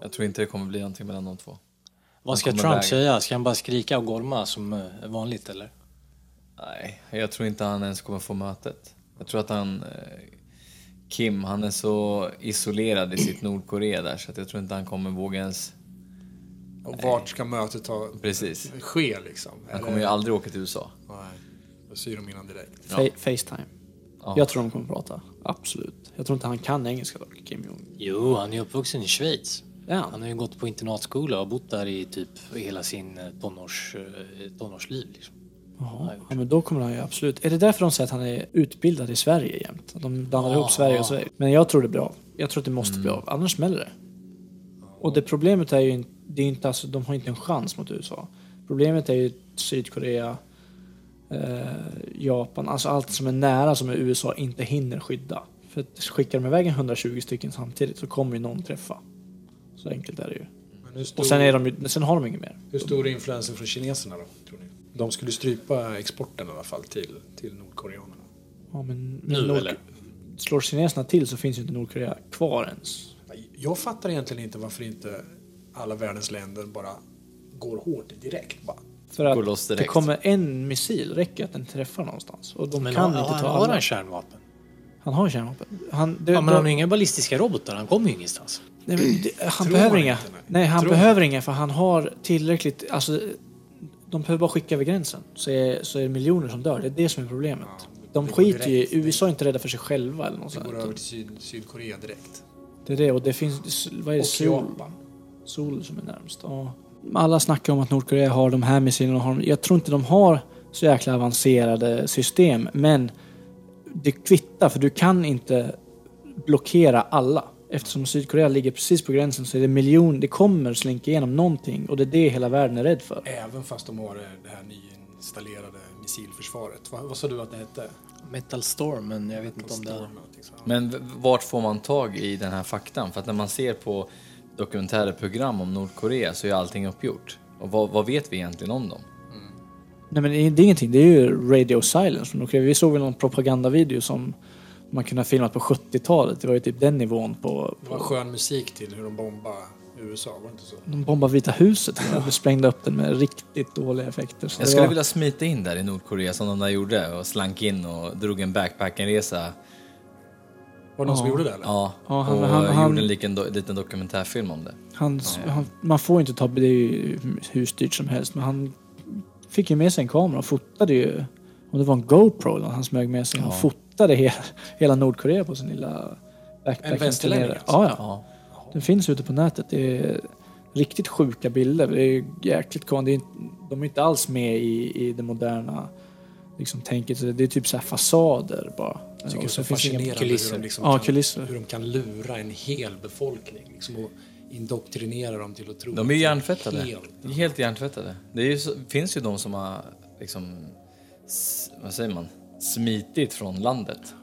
Jag tror inte det kommer bli någonting mellan de två. Vad ska Trump väga. säga? Ska han bara skrika och gorma som eh, vanligt eller? Nej, jag tror inte han ens kommer få mötet. Jag tror att han... eh, Kim, han är så isolerad i sitt Nordkorea där så att jag tror inte han kommer våga ens... Och vart ska mötet ta, Precis. ske liksom? Han kommer ju aldrig åka till USA. Nej, då syr de innan direkt. Fa- Facetime. Ja. Jag tror de kommer prata. Absolut. Jag tror inte han kan engelska dock, Kim Jong. Jo, han är uppvuxen i Schweiz. Ja. Han har ju gått på internatskola och bott där i typ hela sin eh, tonårs, eh, tonårsliv. Liksom. Jaha. Ja, men då kommer han ju absolut. Är det därför de säger att han är utbildad i Sverige jämt? De blandar ihop Sverige och Sverige. Men jag tror det blir av. Jag tror att det måste bli av. Annars smäller det. Och det problemet är ju det är inte alltså, de har inte en chans mot USA. Problemet är ju Sydkorea, eh, Japan, alltså allt som är nära som USA inte hinner skydda. För att skickar de iväg en 120 stycken samtidigt så kommer ju någon träffa. Så enkelt är det ju. Stor, Och sen, är de, ju- sen har de inget mer. hur stor är influensen från kineserna då, tror ni? De skulle strypa exporten i alla fall till, till nordkoreanerna. Ja, men, Nu, Nord- eller? Slår kineserna till så finns ju inte Nordkorea kvar ens. Jag fattar egentligen inte varför inte alla världens länder bara går hårt direkt. Bara. För Går loss att det kommer en missil, räcker att den träffar någonstans. Och de Men kan har, inte ta har alla. han kärnvapen? Han har kärnvapen. Han, det, Ja, men de- han har ju inga ballistiska robotar, han kommer ju ingenstans. Nej, det, han Tror behöver man inga. inte, nej. nej, han Tror behöver inga för han har tillräckligt... Alltså, de behöver bara skicka över gränsen. Så är, så är det miljoner som dör. Det är det som är problemet. de det går skiter ju. USA är inte rädda för sig själva eller något Det sånt. går där. över till Syd, Sydkorea direkt. Det är det och det finns... Vad är det? Och Sol, Japan. Sol som är närmst. Ja. Alla snackar om att Nordkorea har de här missilerna. och har de- Jag tror inte de har så jäkla avancerade system. Men det kvittar för du kan inte blockera alla. Eftersom Sydkorea ligger precis på gränsen så är det miljon, det kommer slinka igenom någonting och det är det hela världen är rädd för. Även fast de har det det här nyinstallerade missilförsvaret. Vad, vad sa du att det hette? Metal Storm, men jag vet inte om det är... Storm, någonting så. Men vart får man tag i den här faktan? För att när man ser på dokumentära program om Nordkorea så är allting uppgjort. Och vad, vad vet vi egentligen om dem? Nej men det är det är ingenting, det är ju radio silence från Nordkorea. Vi såg väl någon propagandavideo som man kunde ha filmat på 70-talet. Det var ju typ den nivån på... Det var skön musik till hur de bombade USA, var det inte så? De bombade Vita huset och sprängde upp den med riktigt dåliga effekter. Så Jag skulle var- vilja smita in där i Nordkorea som de där gjorde och slank in och drog en backpackenresa. Var det någon som Ja. gjorde det eller? Ja, Ja, han- och han- gjorde han- en liten, do- liten dokumentärfilm om det. Han, han, man får inte ta, det är ju hur styrt som helst, men han fick ju med sig en kamera och fotade ju, om det var en GoPro han smög med sig, han fotade hela, hela Nordkorea på sin lilla backpack. västerlänning alltså? Ja, ja. Ja. Den finns ute på nätet. Det är riktigt sjuka bilder. Det är jäkligt konstigt. De är inte alls med i, i det moderna liksom, tänket. Så Det är typ så här fasader bara. Jag tycker det är så fascinerande kulisser. hur de, liksom Ja, kan, kulisser. hur de kan lura en hel befolkning liksom, och indoktrinera dem till att tro De är hjärntvättade. helt- Helt hjärntvättade. Det är ju så, finns ju de som har liksom, vad säger man, smitit från landet.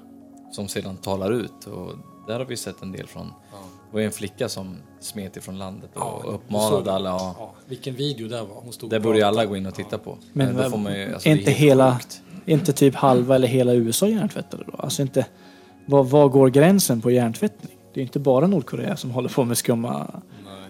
Som sedan talar ut och där har vi sett en del från. Det var en flicka som smet ifrån landet och Ja, uppmanade alla. Ja, Ja, vilken video det var. Hon stod det borde ju alla gå in och titta på. Men då får man ju, alltså, inte hela, inte typ halva eller hela USA hjärntvättade då? Alltså inte, var, var går gränsen på hjärntvättning? Det är inte bara Nordkorea som håller på med skumma,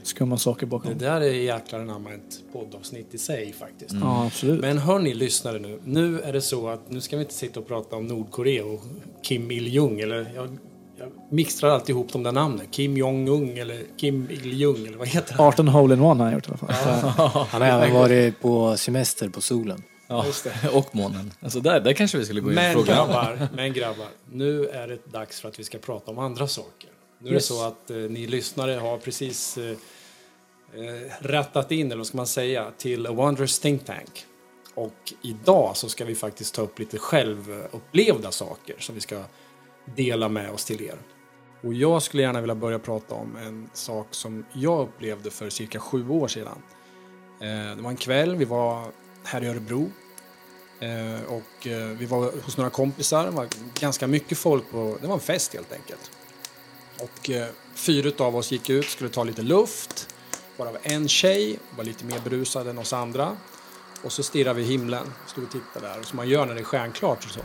skumma saker Det bakom. där är jäklar anamma ett poddavsnitt i sig faktiskt. Ja, absolut. Men hörni lyssnare nu. Nu är det så att nu ska vi inte sitta och prata om Nordkorea och Kim Il-Jung eller jag, jag mixtrar alltid ihop de där namnen. Kim Jong-Un eller Kim Il-Jung eller vad heter han? 18 hole in one har han gjort i alla fall. Så- Han har även varit på semester på solen. Ja, och månen. Alltså där, där kanske vi skulle gå in och Men fråga. grabbar, men grabbar, nu är det dags för att vi ska prata om andra saker. Nu är det Yes. så att eh, ni lyssnare har precis eh, eh, rattat in, eller vad ska man säga, till A Wondrous Think Tank. Och idag så ska vi faktiskt ta upp lite självupplevda saker som vi ska dela med oss till er. Och jag skulle gärna vilja börja prata om en sak som jag upplevde för cirka sju år sedan. Eh, det var en kväll, vi var här i Örebro Eh, och vi var hos några kompisar, det var ganska mycket folk på, det var en fest helt enkelt. Och eh, fyra av oss gick ut, skulle ta lite luft. Bara en tjej var lite mer berusad än oss andra. Och så stirrade vi i himlen, stod och tittade där, som man gör när det är stjärnklart och så.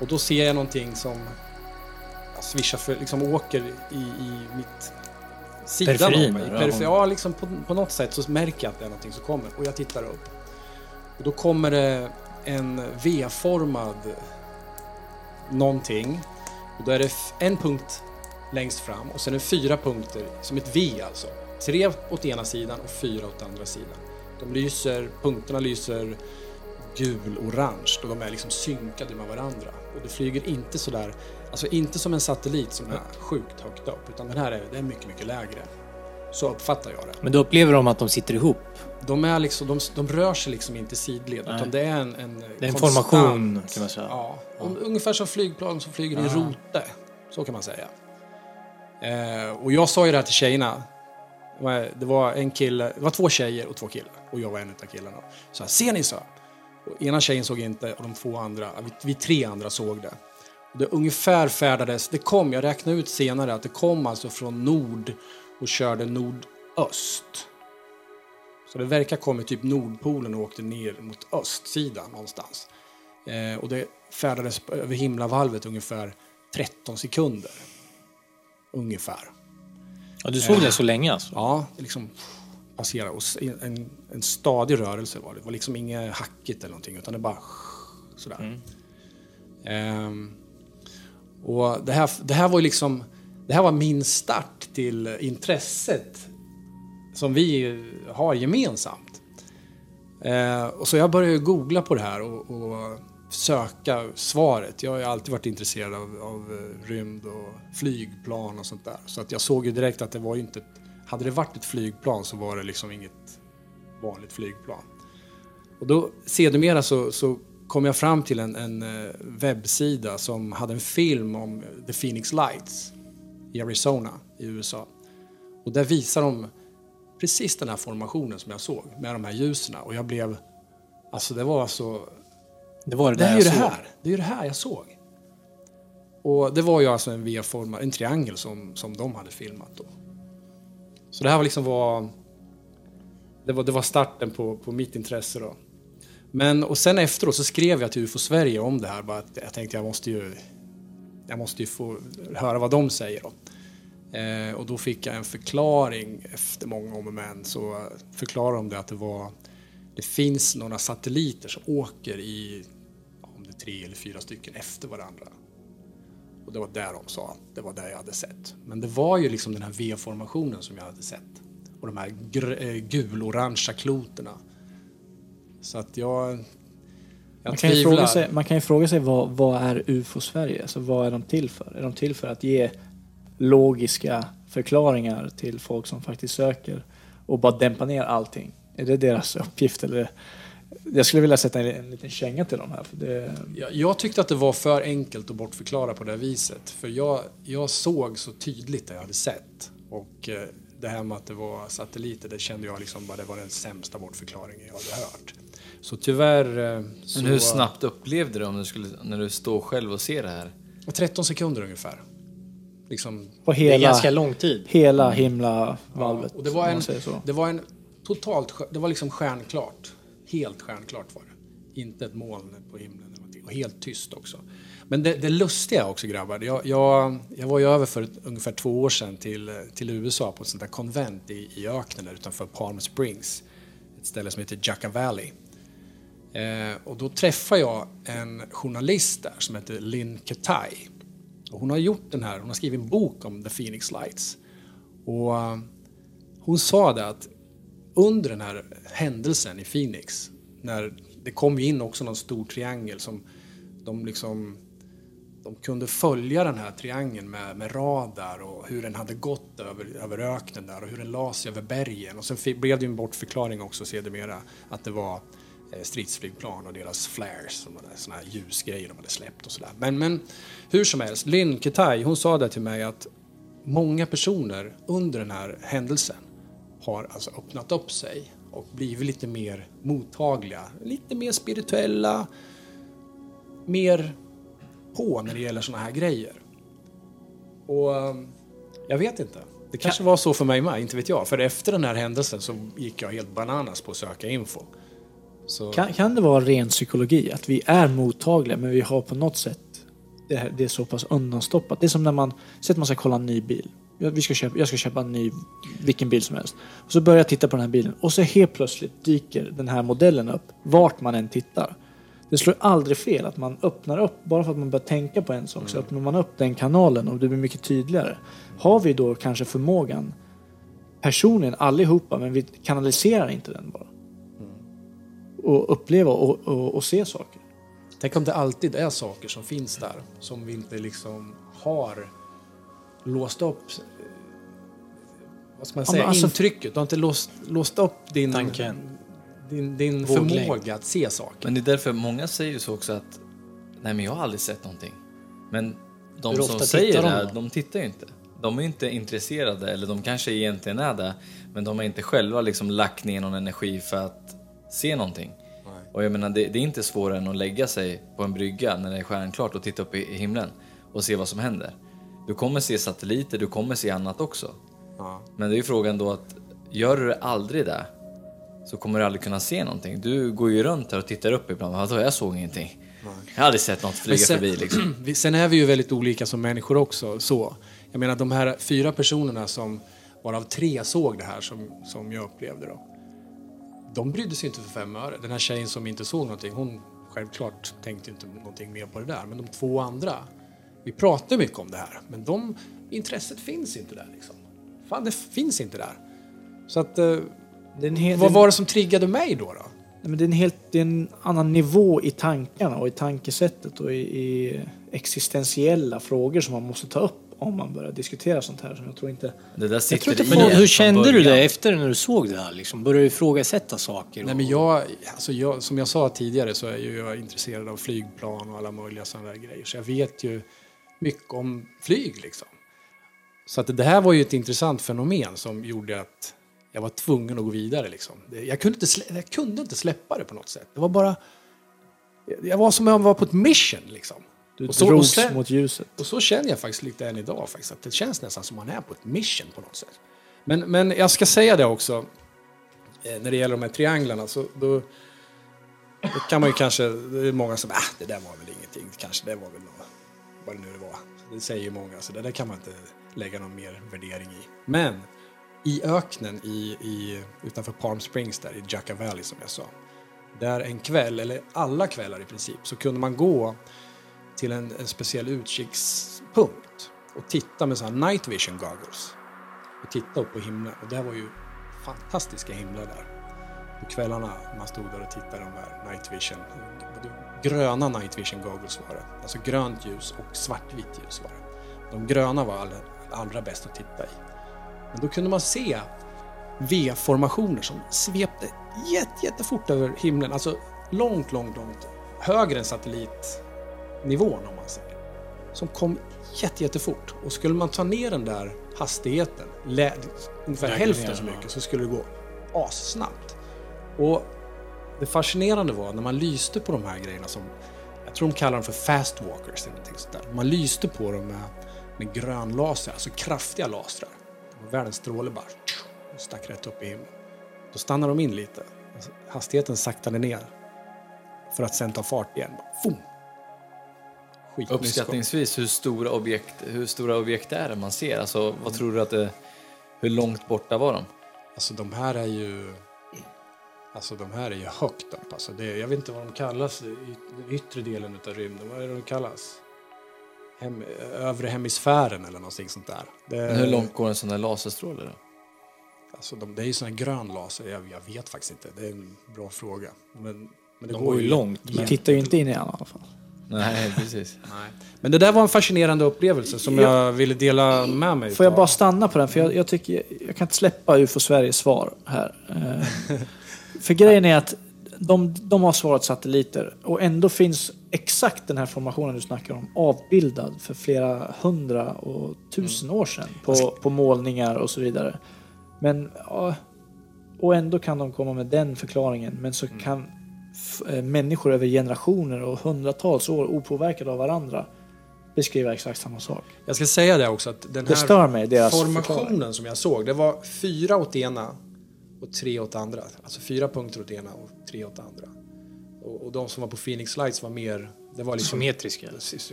Och då ser jag någonting som svischar för, liksom åker i, i mitt sidan Periferin, av mig. Perifer- ja, liksom på, på något sätt så märker jag att det är någonting som kommer och jag tittar upp. Och då kommer det en V-formad någonting. Och då är det en punkt längst fram och sen är det fyra punkter som ett V alltså. Tre åt ena sidan och fyra åt andra sidan. De lyser, punkterna lyser gul-orange och de är liksom synkade med varandra. Och det flyger inte sådär, alltså inte som en satellit som är sjukt högt upp, utan den här är, det är mycket, mycket lägre. Så uppfattar jag det. Men då upplever de att de sitter ihop. De, är liksom, de, de rör sig liksom inte i sidled, Nej. utan det är en, en Det är en konstant- formation kan man säga. Ja, om- ungefär som flygplan som flyger i Ja. rote. Så kan man säga. Eh, och jag sa ju det här till tjejerna. Det var- en kille, det var två tjejer och två killar. Och jag var en av killarna. Så här, ser ni så? Och ena tjejen såg inte och de två andra, vi, vi tre andra såg det. Och det ungefär färdades, det kom, jag räknade ut senare att det kom alltså från nord och körde nordöst. Så det verkar ha kommit typ Nordpolen och åkte ner mot östsidan någonstans. Eh, och det färdades över himlavalvet ungefär 13 sekunder. Ungefär. Ja, du såg det så länge alltså? Ja, det liksom passerade. Och en, en stadig rörelse var det. Det var liksom inget hackigt eller någonting, utan det bara sådär. Ehm, och det här, det här var ju liksom, det här var min start till intresset som vi har gemensamt. Eh, och så jag började googla på det här och, och söka svaret. Jag har ju alltid varit intresserad av, av eh, rymd och flygplan och sånt där. Så att jag såg ju direkt att det var ju inte... Ett, hade det varit ett flygplan så var det liksom inget vanligt flygplan. Och då sedermera så, så kom jag fram till en, en eh, webbsida som hade en film om The Phoenix Lights i Arizona i USA. Och där visar de precis den här formationen som jag såg med de här ljusen. Och jag blev... Alltså det var så... Det var det Det där jag det såg. här. Det är ju det här jag såg. Och det var ju alltså en V-formad, en triangel som, som de hade filmat då. Så det här var liksom var... Det var, det var starten på, på mitt intresse då. Men och sen efteråt så skrev jag till UFO Sverige om det här. Bara att jag tänkte jag måste ju... Jag måste ju få höra vad de säger då. Eh, och då fick jag en förklaring efter många om och men. Så förklarade de det att det var... Det finns några satelliter som åker i, om det är tre eller fyra stycken efter varandra. Och det var där de sa, det var där jag hade sett. Men det var ju liksom den här V-formationen som jag hade sett. Och de här eh, gul-orangea kloterna. Så att jag... Jag Man kan, ju fråga sig, man kan ju fråga sig vad, vad är UFO Sverige? Alltså vad är de till för? Är de till för att ge logiska förklaringar till folk som faktiskt söker och bara dämpa ner allting? Är det deras uppgift eller? Jag skulle vilja sätta en, en liten känga till dem här. För det, Jag, jag tyckte att det var för enkelt att bortförklara på det här viset. För jag, jag såg så tydligt det jag hade sett. Och eh, det här med att det var satelliter, det kände jag liksom bara det var den sämsta bortförklaringen jag hade hört. Så tyvärr... eh, Så, Men hur snabbt upplevde du om du skulle, när du står själv och ser det här? 13 sekunder ungefär. Liksom, på Det är hela, ganska lång tid. hela himlavalvet. Ja, och det var en, det var en totalt, det var liksom stjärnklart. Helt stjärnklart var det. Inte ett moln på himlen. Och helt tyst också. Men det, det lustiga också grabbar, jag, jag, jag var ju över för ett, ungefär två år sedan till, till USA på ett sånt där konvent i, i öknen där utanför Palm Springs. Ett ställe som heter Jacka Valley. Eh, och då träffade jag en journalist där som heter Lynn Ketai. Och hon har gjort den här, hon har skrivit en bok om The Phoenix Lights. Och eh, hon sa det att under den här händelsen i Phoenix, när det kom ju in också någon stor triangel som de liksom de kunde följa den här triangeln med, med radar och hur den hade gått över, över öknen där och hur den la sig över bergen. Och sen fick, blev det ju en bortförklaring också sedermera att det var eh, stridsflygplan och deras flares, sådana såna här ljusgrejer de hade släppt och sådär. Men, men hur som helst, Lynn Ketai, hon sa det till mig att många personer under den här händelsen har alltså öppnat upp sig och blivit lite mer mottagliga, lite mer spirituella, mer på när det gäller såna här grejer. Och um, jag vet inte. Det kanske var så för mig med, inte vet jag. För efter den här händelsen så gick jag helt bananas på att söka info. Så, Kan, kan det vara ren psykologi? Att vi är mottagliga men vi har på något sätt det, här, det är så pass undanstoppat. Det är som när man, säg att man ska kolla en ny bil. Vi ska köpa, jag ska köpa en ny, vilken bil som helst. Och så börjar jag titta på den här bilen och så helt plötsligt dyker den här modellen upp, vart man än tittar. Det slår aldrig fel att man öppnar upp, bara för att man börjar tänka på en sak, så öppnar man upp den kanalen och det blir mycket tydligare. Har vi då kanske förmågan, personligen allihopa, men vi kanaliserar inte den bara. Och uppleva och, och, och se saker. Tänk om det alltid är saker som finns där som vi inte liksom har låst upp. eh, Vad ska man Ja, säga? men alltså- Intrycket. Du har inte låst, låst upp din, Tanken. din, din Våglängd. förmåga att se saker. Men det är därför många säger ju så också att nej men jag har aldrig sett någonting. Men de Hur som säger det, de här, då? de tittar ju inte. De är inte intresserade, eller de kanske egentligen är det, men de har inte själva liksom lagt ner någon energi för att se någonting. Och jag menar, det, det är inte svårare än att lägga sig på en brygga när det är stjärnklart och titta upp i, i himlen och se vad som händer. Du kommer se satelliter, du kommer se annat också. Ja. Men det är ju frågan då att gör du det aldrig där så kommer du aldrig kunna se någonting. Du går ju runt här och tittar upp ibland. Vadå, jag såg ingenting. Jag har aldrig sett något flyga sen- förbi liksom. Sen är vi ju väldigt olika som människor också. Så. Jag menar de här fyra personerna som varav tre såg det här som, som jag upplevde då. De brydde sig inte för fem öre. Den här tjejen som inte såg någonting, hon självklart tänkte inte någonting mer på det där. Men de två andra, vi pratar mycket om det här. Men de, intresset finns inte där liksom. Fan, det finns inte där. Så att, eh, hel, vad var det som triggade mig då? då? Nej, men det, är en helt, det är en annan nivå i tankarna och i tankesättet och i, i existentiella frågor som man måste ta upp om man börjar diskutera sånt här. Som jag tror inte... Det där sitter tror inte Men en hur kände du det efter när du såg det här? Liksom? Började du ifrågasätta saker? Nej, men jag, alltså jag, som jag sa tidigare så är ju jag intresserad av flygplan och alla möjliga sådana där grejer. Så jag vet ju mycket om flyg liksom. Så att det här var ju ett intressant fenomen som gjorde att jag var tvungen att gå vidare liksom. Jag kunde inte, slä, jag kunde inte släppa det på något sätt. Det var bara... Jag var som om jag var på ett mission liksom. Du Och så- och drogs sen- mot ljuset. Och så känner jag faktiskt lite än idag faktiskt. Att det känns nästan som man är på ett mission på något sätt. Men, men jag ska säga det också. eh, När det gäller de här trianglarna så då, då kan man ju kanske, det är många som, äh, det där var väl ingenting, kanske det var väl vad det nu var. Det säger ju många, så det där kan man inte lägga någon mer värdering i. Men i öknen i, i, utanför Palm Springs där i Jacka Valley som jag sa. Där en kväll, eller alla kvällar i princip, så kunde man gå till en, en speciell utkikspunkt och titta med sådana night vision goggles. Och titta upp på himlen. Och det var ju fantastiska himlar där. På kvällarna man stod där och tittade de här night vision. Gröna night vision goggles var det. Alltså grönt ljus och svartvitt ljus var det. De gröna var allra, allra bäst att titta i. Men då kunde man se V-formationer som svepte jätte, jättefort över himlen. Alltså långt, långt, långt högre än satellitnivån om man säger. Som kom jätte, jättefort. Och skulle man ta ner den där hastigheten, ungefär hälften så mycket, så skulle det gå assnabbt. Och det fascinerande var när man lyste på de här grejerna som, jag tror de kallar dem för fast walkers eller någonting sånt där. Man lyste på dem med, med grön laser, alltså kraftiga lasrar. Världens stråle bara stack rätt upp i himlen. Då stannade de in lite. Hastigheten saktade ner. För att sen ta fart igen. Fum! Uppskattningsvis, hur stora, objekt, hur stora objekt är det man ser? Alltså, vad tror du att det... Hur långt borta var de? Alltså de här är ju... Alltså de här är ju högt upp. Alltså, det, jag vet inte vad de kallas, den yttre delen av rymden. Vad är det de kallas? Hem, övre hemisfären eller någonting sånt där. Det, Men hur långt går en sån där laserstråle då? Alltså de, det är ju sån här grön laser. Jag, jag vet faktiskt inte. Det är en bra fråga. Men, men det De går ju långt. Man tittar ju inte in i alla fall. Nej, precis. Nej. Men det där var en fascinerande upplevelse som Ja. jag ville dela med mig. Får jag bara stanna på den? För jag, jag tycker, jag kan inte släppa UFO Sveriges svar här. För grejen är att de, de har svarat satelliter och ändå finns exakt den här formationen du snackar om avbildad för flera hundra och tusen år sedan på, på målningar och så vidare. Men, och ändå kan de komma med den förklaringen. Men så kan f- eh, människor över generationer och hundratals år opåverkade av varandra beskriva exakt samma sak. Jag ska säga det också att den här mig, formationen förklaring. som jag såg, det var fyra åt ena och tre åt andra. Alltså fyra punkter åt ena och tre åt andra. Och, och de som var på Phoenix Lights var mer, det var liksom... Symmetriska.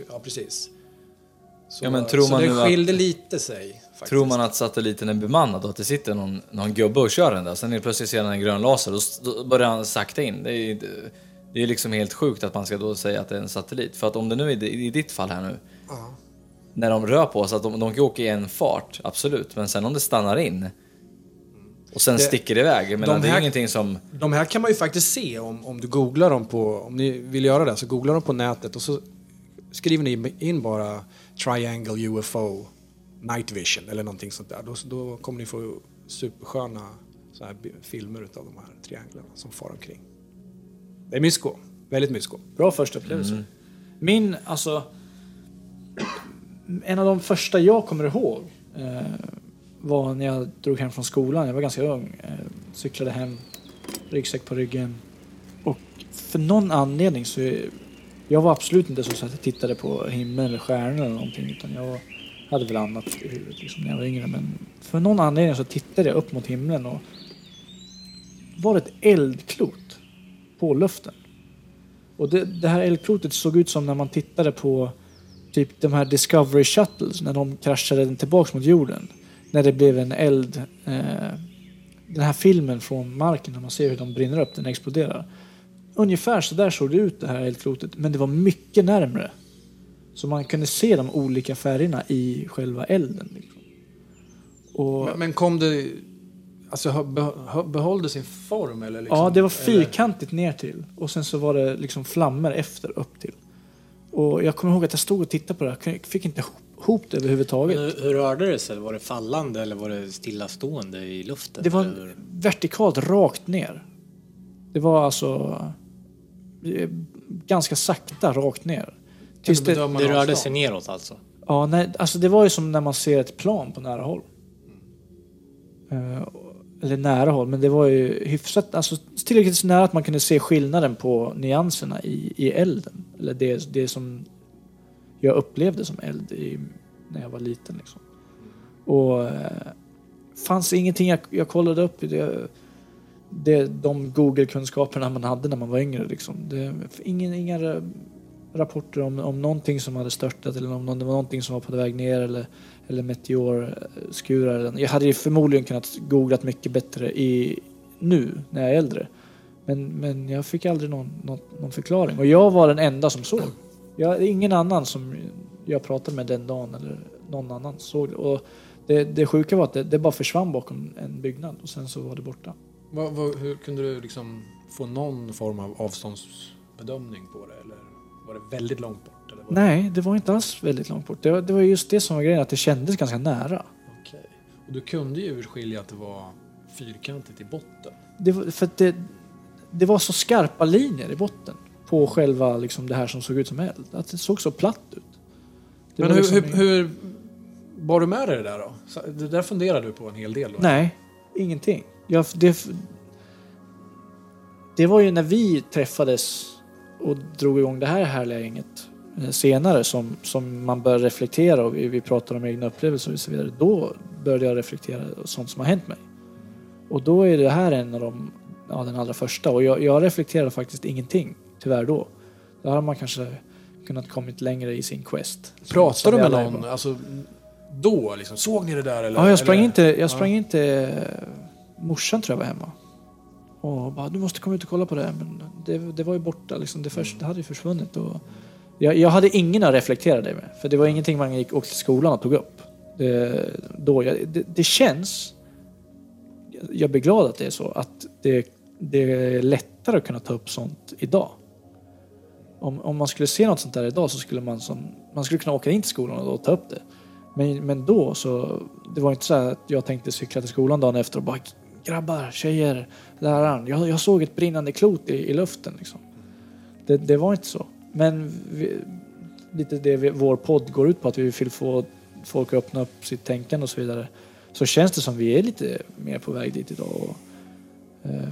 Ja, precis. Så, Ja, men tror så man det nu att- skilde lite sig. Faktiskt. Tror man att satelliten är bemannad och att det sitter någon, någon gubbe och kör den där, sen helt plötsligt ser han en grön laser och s- då börjar han sakta in. Det är, det är liksom helt sjukt att man ska då säga att det är en satellit. För att om det nu är i ditt fall här nu, när de rör på sig, att de, de kan åka i en fart, absolut. Men sen om det stannar in och sen sticker iväg, jag menar, de det är här- ingenting som... De här kan man ju faktiskt se om, om du googlar dem på, om ni vill göra det, så googlar dem på nätet och så skriver ni in bara Triangle UFO Night Vision eller någonting sånt där. Då, då kommer ni få supersköna så här filmer utav de här trianglarna som far omkring. Det är mysko. Väldigt mysko. Bra första upplevelse. Min, alltså... En av de första jag kommer ihåg eh, var när jag drog hem från skolan. Jag var ganska ung. Eh, cyklade hem, ryggsäck på ryggen. Och för någon anledning så... Jag var absolut inte så att jag tittade på himlen eller stjärnor eller någonting. Utan jag hade väl annat i huvudet liksom, när jag var yngre. Men för någon anledning så tittade jag upp mot himlen och var ett eldklot på luften. Och det, det här eldklotet såg ut som när man tittade på typ de här Discovery Shuttles när de kraschade tillbaks mot jorden. När det blev en eld. Eh, den här filmen från marken när man ser hur de brinner upp, den exploderar. Ungefär så där såg det ut det här eldklotet, men det var mycket närmre. Så man kunde se de olika färgerna i själva elden. Liksom. Och, Men, men kom det... Alltså hö- be- hö- behöll det sin form eller? Liksom, ja, det var eller- fyrkantigt ner till och sen så var det liksom flammor efter upp till. Och jag kommer ihåg att jag stod och tittade på det här, fick inte ihop- ihop det överhuvudtaget. Men hur, hur rörde det sig? Var det fallande eller var det stillastående i luften? Det var Eller? vertikalt rakt ner. Det var alltså eh, ganska sakta rakt ner. Tills det, Det rörde avstånd? sig neråt alltså? ja, nej, alltså det var ju som när man ser ett plan på nära håll. Eh, eller nära håll, men det var ju hyfsat, alltså tillräckligt så nära att man kunde se skillnaden på nyanserna i, i elden. Eller det, det som jag upplevde som eld i, när jag var liten. Liksom. Och eh, fanns ingenting jag, jag kollade upp. Det, det, de Google-kunskaperna man hade när man var yngre. Liksom. Det, ingen, inga rapporter om, om någonting som hade störtat eller om det var någonting som var på väg ner eller, eller meteorskurar. Jag hade ju förmodligen kunnat googlat mycket bättre i, nu när jag är äldre. Men, men jag fick aldrig någon, någon, någon förklaring. Och jag var den enda som såg. Jag, ingen annan som jag pratade med den dagen eller någon annan såg det. Och det, det sjuka var att det, det bara försvann bakom en byggnad och sen så var det borta. Vad, vad, hur kunde du liksom få någon form av avståndsbedömning på det? Eller var det väldigt långt bort? Eller. Nej, det var inte alls väldigt långt bort. Det var, det var just det som var grejen, att det kändes ganska nära. Okej. Och du kunde ju urskilja att det var fyrkantigt i botten. Det, var- för det, det var så skarpa linjer i botten på själva liksom, det här som såg ut som eld. Att det såg så platt ut. Det Men hur, liksom hur, hur bar du med dig det där då? Det där funderade du på en hel del då? Nej, ingenting. Jag, det, det var ju när vi träffades och drog igång det här härliga gänget eh, senare som, som man börjar reflektera och vi, vi pratar om egna upplevelser och så vidare. Då började jag reflektera sånt som har hänt mig. Och då är det här en av de, ja, den allra första och jag, jag reflekterade faktiskt ingenting, tyvärr då. Då hade man kanske kunnat kommit längre i sin quest. Pratade du med någon? Alltså, då liksom? Såg ni det där eller? Ja, jag sprang eller? inte, jag sprang Ja. inte, eh, morsan tror jag var hemma. Och bara, du måste komma ut och kolla på det. Men det, det var ju borta liksom, det, först, det hade ju försvunnit. Och jag, jag hade ingen att reflektera det med. För det var ingenting man gick åkte till skolan och tog upp. Det, då, jag, det, det känns, jag blir glad att det är så, att det, det är lättare att kunna ta upp sånt idag. Om, om man skulle se något sånt där idag så skulle man som, man skulle kunna åka in till skolan och ta upp det. Men, men då så, det var inte så att jag tänkte cykla till skolan dagen efter och bara grabbar, tjejer, läraren, jag, jag såg ett brinnande klot i, i luften liksom. Det, det var inte så. Men vi, lite det vi, vår podd går ut på, att vi vill få folk att öppna upp sitt tänkande och så vidare. Så känns det som vi är lite mer på väg dit idag. Och, eh,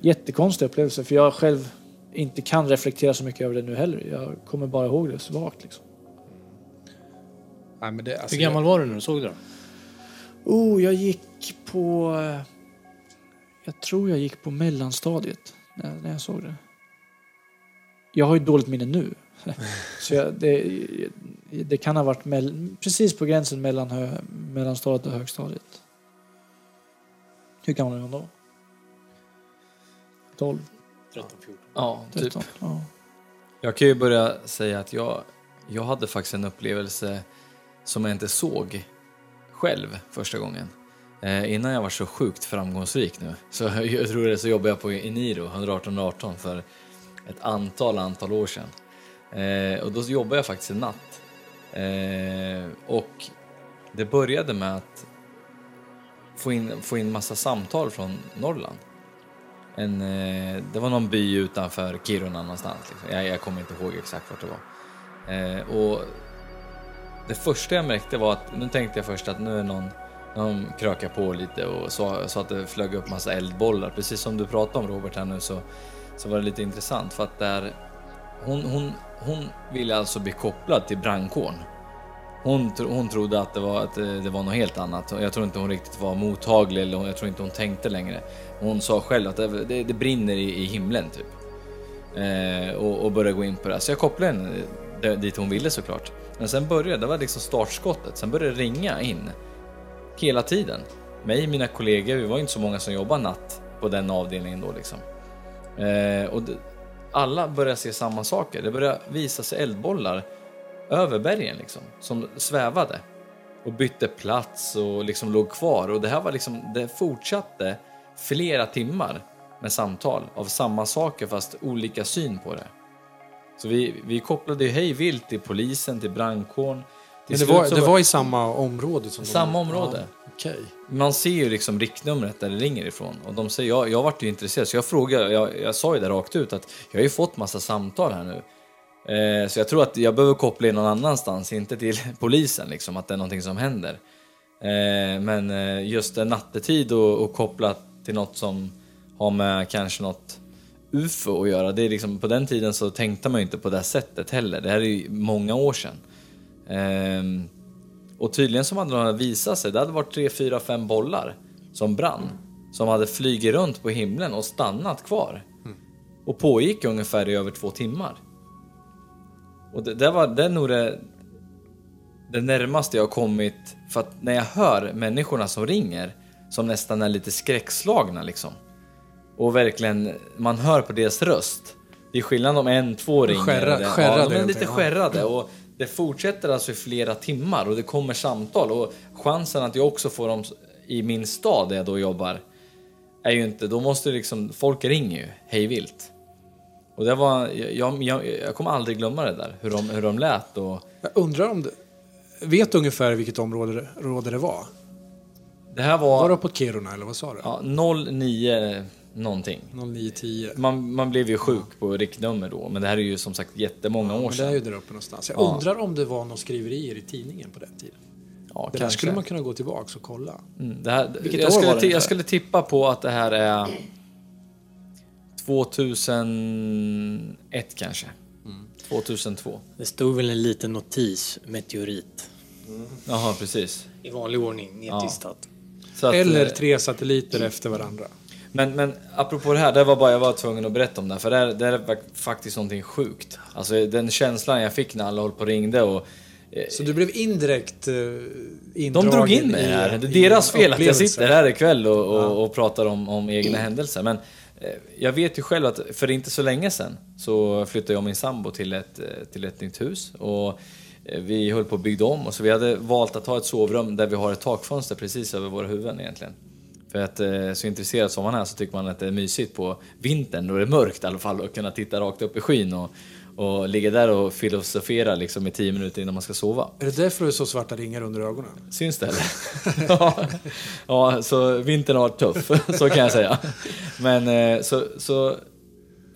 jättekonstig upplevelse, för jag själv inte kan reflektera så mycket över det nu heller. Jag kommer bara ihåg det svagt liksom. Nej, men det, alltså, Hur gammal var du när du såg det då? Oh, jag gick på... eh, Jag tror jag gick på mellanstadiet när, när jag såg det. Jag har ju dåligt minne nu, Så jag, det, det kan ha varit mell, precis på gränsen mellan hö, mellanstadiet och högstadiet. Hur gammal är man då? 12, 13, 14. Ja, typ. 13? Ja. Jag kan ju börja säga att jag, jag hade faktiskt en upplevelse som jag inte såg själv första gången. Eh, innan jag var så sjukt framgångsrik nu, så jag tror det så jobbade jag på Eniro, 118 för ett antal, antal år sedan. Eh, och då jobbade jag faktiskt en natt. Eh, och det började med att få in, få in massa samtal från Norrland. En, eh, det var någon by utanför Kiruna någonstans. Liksom. Jag, jag kommer inte ihåg exakt vart det var. Eh, och det första jag märkte var att, nu tänkte jag först att nu är någon, någon krökar på lite och så, så att det flög upp massa eldbollar. Precis som du pratade om Robert här nu så, så var det lite intressant för att där, hon, hon, hon ville alltså bli kopplad till brandkåren. Hon, tro- hon trodde att det, var, att eh, det var något helt annat. Jag tror inte hon riktigt var mottaglig eller jag tror inte hon tänkte längre. Hon sa själv att det, det, det brinner i, i himlen typ. Eh, och, och började gå in på det. Så jag kopplade henne eh, dit hon ville såklart. Men sen började, det var liksom startskottet. Sen började det ringa in. Hela tiden. Mig och mina kollegor, vi var inte så många som jobbade natt på den avdelningen då liksom. Eh, och det, alla började se samma saker. Det började visa sig eldbollar över bergen liksom, som svävade och bytte plats och liksom låg kvar. Och det här var liksom, det fortsatte flera timmar med samtal av samma saker fast olika syn på det. Så vi, vi kopplade ju hej vilt till polisen, till brandkåren. Till Men det var, det var i samma område? Som Samma de, område. Ja, Okej. Man ser ju liksom riktnumret där det ringer ifrån och de säger, jag, jag vart ju intresserad så jag frågade, jag, jag sa ju det rakt ut att jag har ju fått massa samtal här nu. Eh, så jag tror att jag behöver koppla in någon annanstans, inte till polisen liksom, att det är någonting som händer. Eh, men eh, just nattetid och, och koppla till något som har med kanske något UFO att göra. Det är liksom, på den tiden så tänkte man ju inte på det sättet heller. Det här är ju många år sedan. Ehm, och tydligen som hade de visat sig, det hade varit tre, fyra, fem bollar som brann. Som hade flugit runt på himlen och stannat kvar. Och pågick ungefär i över två timmar. Och det, det var det är nog det, det närmaste jag har kommit. För att när jag hör människorna som ringer, som nästan är lite skräckslagna liksom. Och verkligen, man hör på deras röst. Det är skillnad om en, två ringer. Skärra- ja, skärrade de är lite ja. skärrade. Och det fortsätter alltså i flera timmar och det kommer samtal. Och chansen att jag också får dem i min stad där jag då jobbar är ju inte, då måste liksom, folk ringer ju hej vilt. Och det var, jag, jag, jag kommer aldrig glömma det där, hur de, hur de lät och Jag undrar om du... Vet ungefär vilket område det, råde det var? det här Var var det på Kiruna eller vad sa du? ja, 09 någonting. 0910. Man, man blev ju sjuk på riktnummer då, men det här är ju som sagt jättemånga år Men det är sedan. ju där uppe någonstans. Jag Ja. undrar om det var några skriverier i tidningen på den tiden. Ja, Det där kanske. skulle man kunna gå tillbaka och kolla. Mm, det här, Vilket jag, år skulle var det jag skulle tippa på att det här är 2001 kanske. Mm. 2002. Det stod väl en liten notis, meteorit, Jaha, precis. i vanlig ordning nedtistat. Att, Eller eh, tre satelliter efter varandra. Men, men apropå det här, det var bara jag var tvungen att berätta om det. För det, är- det är faktiskt någonting sjukt. Alltså den känslan jag fick när alla höll på och ringde och... eh, Så du blev indirekt eh, De indragen drog in mig här. Det är deras fel att jag sitter här ikväll och, och, och pratar om, om egna händelser. Men eh, Eh, jag vet ju själv att för inte så länge sedan så flyttade jag och min sambo till ett, eh, till ett nytt hus. Och eh, vi höll på att bygga om och så vi hade valt att ha ett sovrum där vi har ett takfönster precis över våra huvuden egentligen. För att så intresserad som man är så tycker man att det är mysigt på vintern då det är mörkt i alla fall och kunna titta rakt upp i skyn och, och ligga där och filosofera liksom i tio minuter innan man ska sova. Är det därför du har så svarta ringar under ögonen? Syns det eller? ja, ja, så vintern har varit tuff, så kan jag säga. Men eh, så, så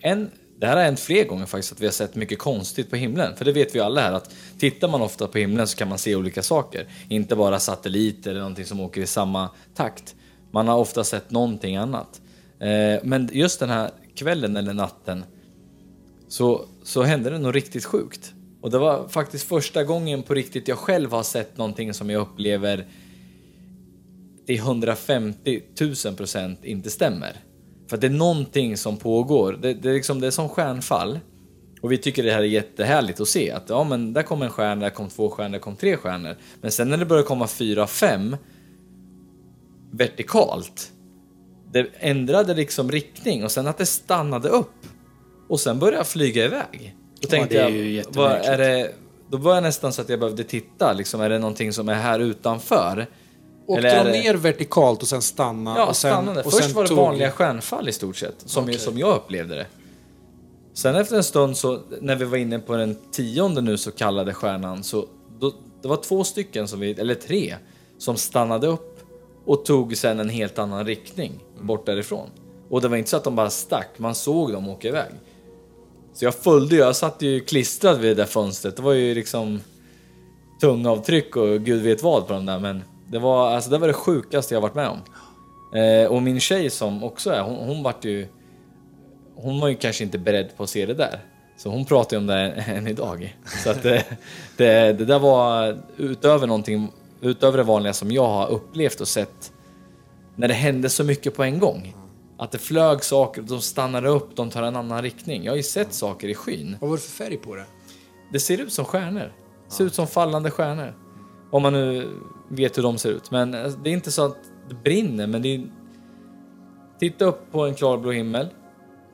en, det här har hänt fler gånger faktiskt, att vi har sett mycket konstigt på himlen. För det vet vi alla här, att tittar man ofta på himlen så kan man se olika saker. Inte bara satelliter eller någonting som åker i samma takt. Man har ofta sett någonting annat. Eh, men just den här kvällen eller natten så, så hände det något riktigt sjukt. Och det var faktiskt första gången på riktigt jag själv har sett någonting som jag upplever till 150 000 procent inte stämmer. För att det är någonting som pågår. Det, det, är liksom, det är som stjärnfall. Och vi tycker det här är jättehärligt att se att ja men där kom en stjärna, där kom två stjärnor, där kom tre stjärnor. Men sen när det börjar komma fyra, fem vertikalt. Det ändrade liksom riktning och sen att det stannade upp. Och sen började jag flyga iväg. Då tänkte det är jag, vad är det, då var jag nästan så att jag behövde titta, liksom, är det någonting som är här utanför? Och Eller dra är det- ner vertikalt och sen stanna. Ja, och sen, stannade. och Först sen var det tog- vanliga stjärnfall i stort sett, som, Okej. som jag upplevde det. Sen efter en stund, så, när vi var inne på den tionde nu så kallade stjärnan, så då, det var två stycken, som vi, eller tre, som stannade upp och tog sen en helt annan riktning bort därifrån. Och det var inte så att de bara stack, man såg dem åka iväg. Så jag följde ju, jag satt ju klistrad vid det där fönstret. Det var ju liksom tungavtryck och gud vet vad på de där men det var, alltså, det var det sjukaste jag varit med om. Eh, och min tjej som också är, hon, hon vart ju... Hon var ju kanske inte beredd på att se det där. Så hon pratar ju om det än idag. Så att det, det, det där var utöver någonting, utöver det vanliga som jag har upplevt och sett när det hände så mycket på en gång. Att det flög saker, de stannade upp, de tar en annan riktning. Jag har ju sett saker i skyn. Vad var det för färg på det? Det ser ut som stjärnor. Det ser ut som fallande stjärnor. Om man nu vet hur de ser ut. Men eh, det är inte så att det brinner, men det är... Titta upp på en klarblå himmel.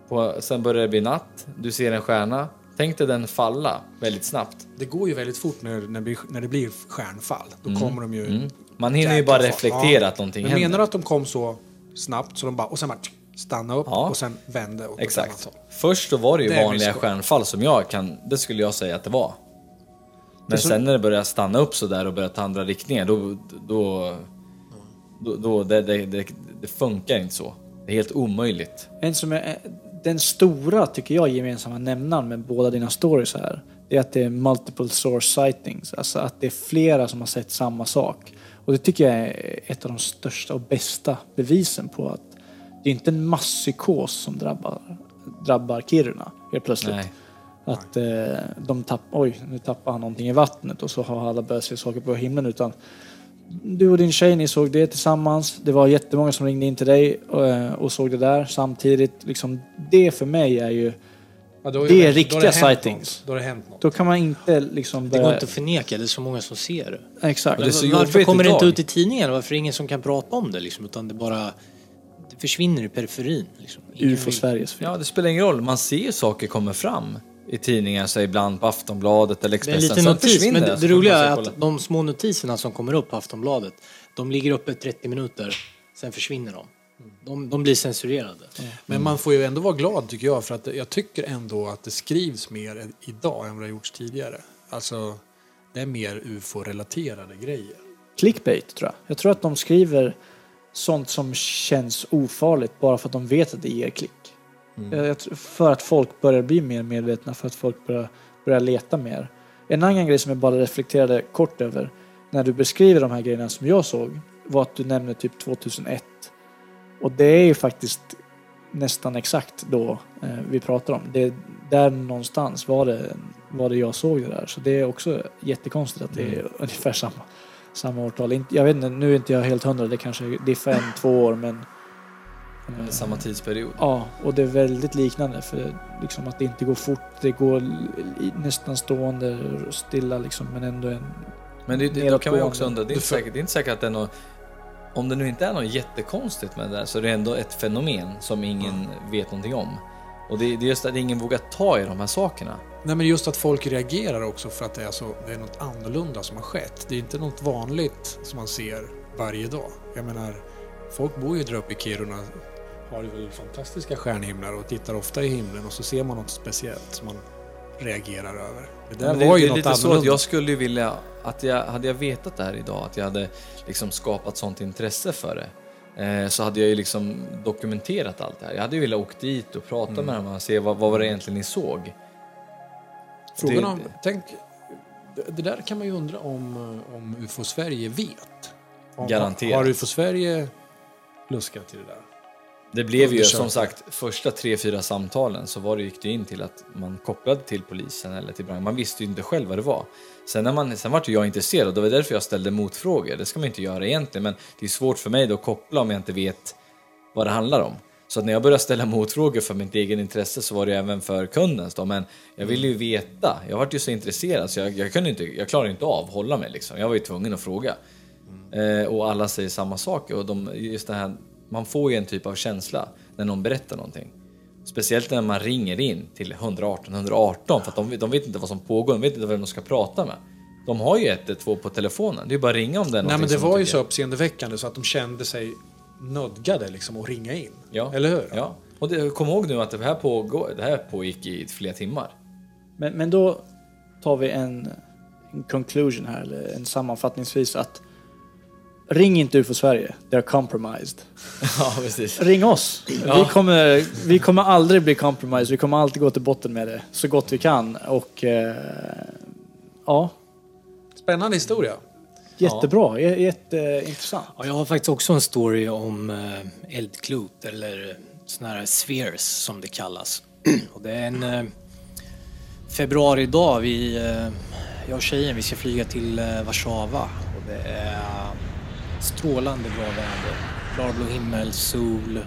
På, sen börjar det bli natt. Du ser en stjärna. Tänk dig den falla väldigt snabbt. Det går ju väldigt fort när, när, det blir- när det blir stjärnfall. Då kommer de ju... Mm. Man hinner ju bara reflektera att någonting Men händer. menar du att de kom så snabbt så de bara... Och sen bara stanna upp Ja. och sen vände åt ett annat Exakt. håll? Först då var det ju Det vanliga stjärnfall som jag kan, det skulle jag säga att det var. Men så- sen när det börjar stanna upp så där och börjar ta andra riktningar, då... då, då, då det, det, det, det funkar inte så. Det är helt omöjligt. En som är, den stora, tycker jag, gemensamma nämnaren med båda dina stories här, det är att det är multiple source sightings. Alltså att det är flera som har sett samma sak. Och det tycker jag är ett av de största och bästa bevisen på att det är inte en masspsykos som drabbar, drabbar Kiruna helt plötsligt. Nej. Att eh, de tappar, oj, nu tappar han någonting i vattnet och så har alla börjat se saker på himlen. Utan du och din tjej, ni såg det tillsammans. Det var jättemånga som ringde in till dig och, eh, och såg det där samtidigt. Liksom, det för mig är ju... Ja, då Det är då riktiga hänt sightings. något. Då har det hänt något. Då kan man inte liksom Det går börja... inte att förneka, det är så många som ser det. Exakt. det Varför kommer det inte ut i tidningen? Varför är det ingen som kan prata om det liksom? Utan det bara det försvinner i periferin. Liksom. Ingen UFO vill- Sveriges fel. Ja, det spelar ingen roll. Man ser ju saker komma fram i tidningar, så ibland på Aftonbladet eller Det är en Expressen. liten notis, men det, det roliga är att de små notiserna som kommer upp på Aftonbladet, de ligger uppe 30 minuter, sen försvinner de. De, de blir censurerade. Men man får ju ändå vara glad tycker jag för att jag tycker ändå att det skrivs mer idag än vad det har gjorts tidigare. Alltså, det är mer ufo-relaterade grejer. Clickbait tror jag. Jag tror att de skriver sånt som känns ofarligt bara för att de vet att det ger klick. Tror- För att folk börjar bli mer medvetna, för att folk börjar, börjar leta mer. En annan grej som jag bara reflekterade kort över när du beskriver de här grejerna som jag såg var att du nämnde typ 2001. Och det är ju faktiskt nästan exakt då eh, vi pratar om. Det, där någonstans var det, var det jag såg det där. Så det är också jättekonstigt att det är ungefär samma, samma årtal. Jag vet inte, nu är inte jag helt hundra, det kanske det är fem, två år men är samma tidsperiod. Ja, och det är väldigt liknande för liksom att det inte går fort. Det går nästan stående stilla liksom, men ändå en... Men det, det, då kan man ju också undra, det är, inte säkert, det är inte säkert att det är något... Om det nu inte är något jättekonstigt med det där så är det ändå ett fenomen som ingen vet någonting om. Och det, det är just att ingen vågar ta i de här sakerna. Nej men just att folk reagerar också för att det är, så, det är något annorlunda som har skett. Det är inte något vanligt som man ser varje dag. Jag menar, folk bor ju där uppe i Kiruna, har ju fantastiska stjärnhimlar och tittar ofta i himlen och så ser man något speciellt som man reagerar över. Det där det, var det ju är något lite så att jag skulle ju vilja att jag, hade jag vetat det här idag, att jag hade liksom skapat sånt intresse för det. Eh, så hade jag ju liksom dokumenterat allt det här. Jag hade ju velat åka dit och prata Mm. med dem och se vad, vad var det egentligen ni såg. Frågan det- om, tänk, det, det där kan man ju undra om, eh, om UFO Sverige vet. Om, Garanterat. Har UFO Sverige luskat till det där? Det blev ju som sagt första tre, fyra samtalen så var det, gick det in till att man kopplade till polisen eller till brand. Man visste ju inte själv vad det var. Sen, när man, sen vart jag intresserad och det var därför jag ställde motfrågor. Det ska man inte göra egentligen men det är svårt för mig då att koppla om jag inte vet vad det handlar om. Så att när jag började ställa motfrågor för mitt egen intresse så var det även för kundens då. Men jag ville ju veta. Jag vart ju så intresserad så jag, jag, kunde inte, jag klarade inte av att hålla mig liksom. Jag var ju tvungen att fråga. Eh, och alla säger samma sak. Och de, just det här, man får ju en typ av känsla när någon berättar någonting. Speciellt när man ringer in till 118 118 för att de, de vet inte vad som pågår, de vet inte vem de ska prata med. De har ju 112 på telefonen, det är bara att ringa om det är Nej men det var ju så uppseendeväckande så att de kände sig nödgade liksom att ringa in. Ja. Eller hur? Ja. Och det, kom ihåg nu att det här, pågår, det här pågick i flera timmar. Men, men då tar vi en, en conclusion här, eller en sammanfattningsvis att ring inte UFO Sverige, they're compromised. ja, precis. Ring oss. Vi, kommer, vi kommer aldrig bli compromised, vi kommer alltid gå till botten med det så gott vi kan. Och eh, ja, Spännande historia. jättebra, J- jätteintressant. Ja, jag har faktiskt också en story om eh, eldklot eller såna här spheres som det kallas. Och det är en eh, februaridag. Vi, eh, jag och tjejen vi ska flyga till eh, Warszawa och det är eh, strålande bra väder. Klarblå himmel, sol.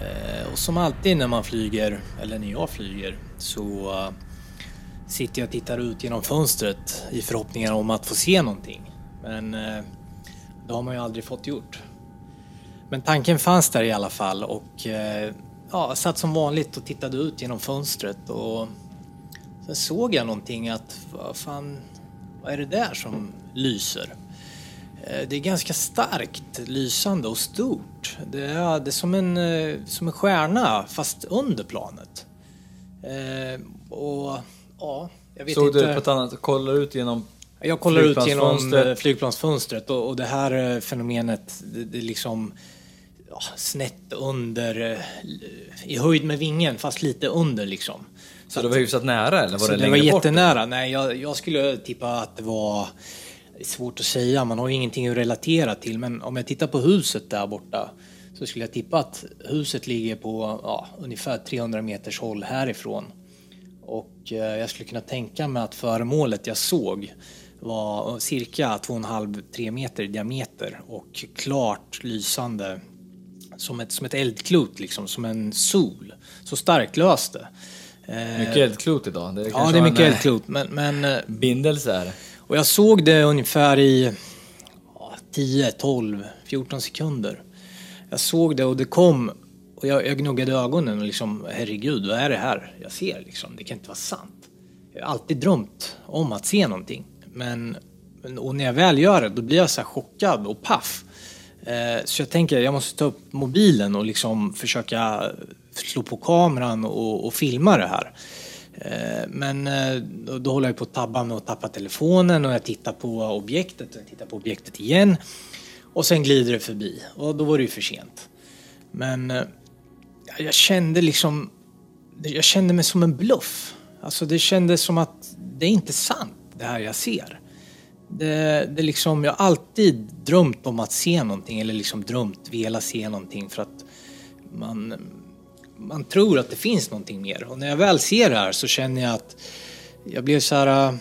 Eh, och som alltid när man flyger, eller när jag flyger, så eh, sitter jag och tittar ut genom fönstret i förhoppningar om att få se någonting. Men eh, det har man ju aldrig fått gjort. Men tanken fanns där i alla fall och ja, jag satt som vanligt och tittade ut genom fönstret och sen såg jag någonting att vad fan, vad är det där som lyser? Eh, Det är ganska starkt lysande och stort. Det är, det är som, en, eh, som en stjärna fast under planet. Eh, och ja, jag vet Såg inte. du på ett annat, kollar ut genom Jag kollar ut genom Flygplansfönstret. och, och det här fenomenet, det, det är liksom ja, snett under, i höjd med vingen fast lite under liksom. Så det var hyfsat nära eller var Så det det längre var bort? jättenära. Nej, jag, jag skulle tippa att det var det är svårt att säga, man har ju ingenting att relatera till. Men om jag tittar på huset där borta så skulle jag tippa att huset ligger på ja, ungefär 300 meters håll härifrån. Och eh, jag skulle kunna tänka mig att föremålet jag såg var cirka 2,5-3 meter i diameter och klart lysande som ett, som ett eldklot, liksom, som en sol. Så starkt löst det. Eh, Mycket eldklot idag. Det Ja, kanske det är mycket en, eh, eldklot. Men, men, eh, Bindelse är det och jag såg det ungefär i ja, 10, 12, 14 sekunder. Jag såg det och det kom och jag, jag gnuggade ögonen och liksom herregud, vad är det här jag ser liksom? Det kan inte vara sant. Jag har alltid drömt om att se någonting. Men, och när jag väl gör det, då blir jag så här chockad och paff. Eh, så jag tänker, jag måste ta upp mobilen och liksom försöka slå på kameran och, och filma det här. Eh, men eh, då, håller jag på att tabba med att tappa telefonen och jag tittar på objektet och jag tittar på objektet igen. Och sen glider det förbi och då var det ju för sent. Men eh, jag kände liksom, jag kände mig som en bluff. Alltså det kändes som att det är inte sant det här jag ser. Det, det liksom, jag har alltid drömt om att se någonting eller liksom drömt, velat se någonting för att man, man tror att det finns någonting mer. Och när jag väl ser det här så känner jag att jag blev så här, äh,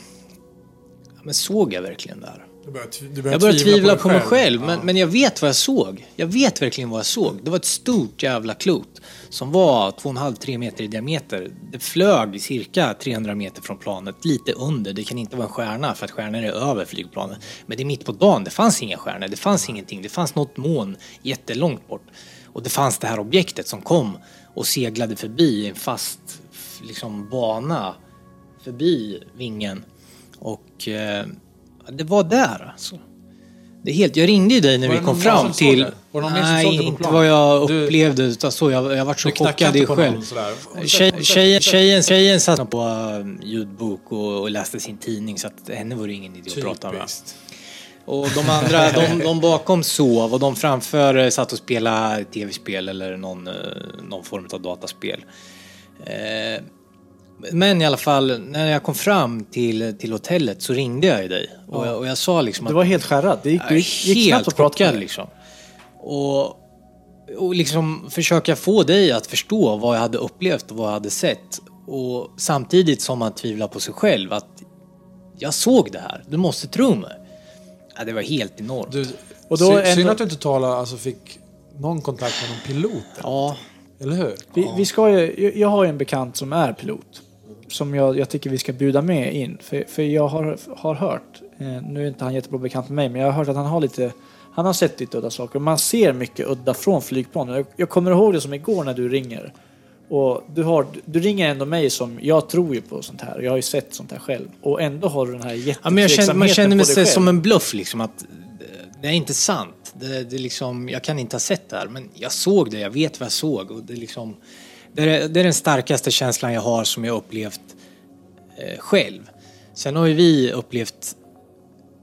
men såg jag verkligen det här? Du börjar, du Jag började tvivla dig på mig själv, Ja. men, men jag vet vad jag såg. Jag vet verkligen vad jag såg. Det var ett stort jävla klot som var 2,5-3 meter i diameter. Det flög cirka 300 meter från planet, lite under. Det kan inte vara en stjärna för att stjärnor är över flygplanet. Men det är mitt på dagen, det fanns inga stjärnor, det fanns ingenting. Det fanns något moln jättelångt bort. Och det fanns det här objektet som kom och seglade förbi en fast liksom, bana förbi vingen. Och eh, det var där alltså. Det är helt, jag ringde ju dig när Var vi kom fram till... Var det någon mer som Nej, inte vad jag Du- upplevde utan så. Jag, jag varit så Du chockad i själv. Tjej, tjejen, tjejen, tjejen satt på uh, ljudbok och, och läste sin tidning så att henne var det ingen idé att prata med. Och de andra, de, de bakom sov och de framför eh, satt och spelade tv-spel eller någon, eh, någon form av dataspel. Eh, Men i alla fall, när jag kom fram till, till hotellet så ringde jag ju dig. Och, jag, och jag sa liksom Du att... var helt skärrad. Det gick, det gick, gick knappt helt att prata med liksom. Och, och liksom försöka få dig att förstå vad jag hade upplevt och vad jag hade sett. Och samtidigt som man tvivlar på sig själv att jag såg det här, du måste tro mig. Ja, det var helt enormt. Du, Och då sy- ändå- Synd att du inte talade, alltså fick någon kontakt med någon pilot. Ja, Eller hur? Vi, vi ska ju, jag- jag har ju en bekant som är pilot. Som jag, jag tycker vi ska bjuda med in. För, för jag har, har hört, eh, nu är inte han jättebra bekant med mig, men jag har hört att han har lite han har sett lite udda saker. Man ser mycket udda från flygplan. Jag, jag kommer ihåg det som igår när du ringer. Och du, har, du ringer ändå mig som, jag tror ju på sånt här. Jag har ju sett sånt här själv. Och ändå har du den här Ja, men jag känner, man känner mig själv. som en bluff liksom att det- det är inte sant. Det, det liksom, jag kan inte ha sett det här men jag såg det, jag vet vad jag såg. Och det, är liksom, det, är, det är den starkaste känslan jag har som jag upplevt eh, själv. Sen har ju vi upplevt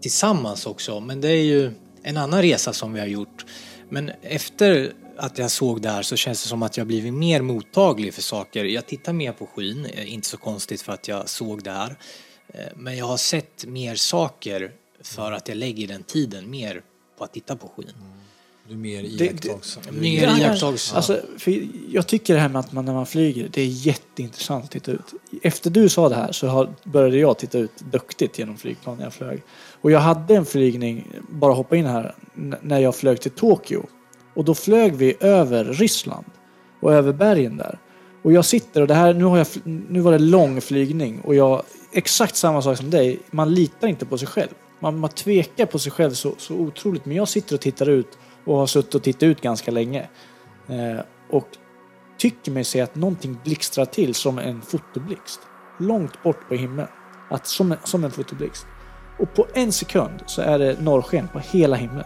tillsammans också men det är ju en annan resa som vi har gjort. Men efter att jag såg det här så känns det som att jag blivit mer mottaglig för saker. Jag tittar mer på skyn, eh, inte så konstigt för att jag såg det här. Eh, Men jag har sett mer saker för att jag lägger den tiden mer på att titta på skyn. Du är mer iakttagande. Mer Ja, iakttagelse. Alltså, för jag tycker det här med att man när man flyger, det är jätteintressant att titta ut. Efter du sa det här så har, började jag titta ut duktigt genom flygplan när jag flög. Och jag hade en flygning, bara hoppa in här, när jag flög till Tokyo. Och då flög vi över Ryssland och över bergen där. Och jag sitter och det här, nu, har jag, nu var det lång flygning och jag, exakt samma sak som dig, man litar inte på sig själv. Man, man tvekar på sig själv så, så otroligt. Men jag sitter och tittar ut och har suttit och tittat ut ganska länge. Eh, och tycker mig se att någonting blixtrar till som en fotoblixt. Långt bort på himlen. Att som, en- som en fotoblixt. Och på en sekund så är det norrsken på hela himlen.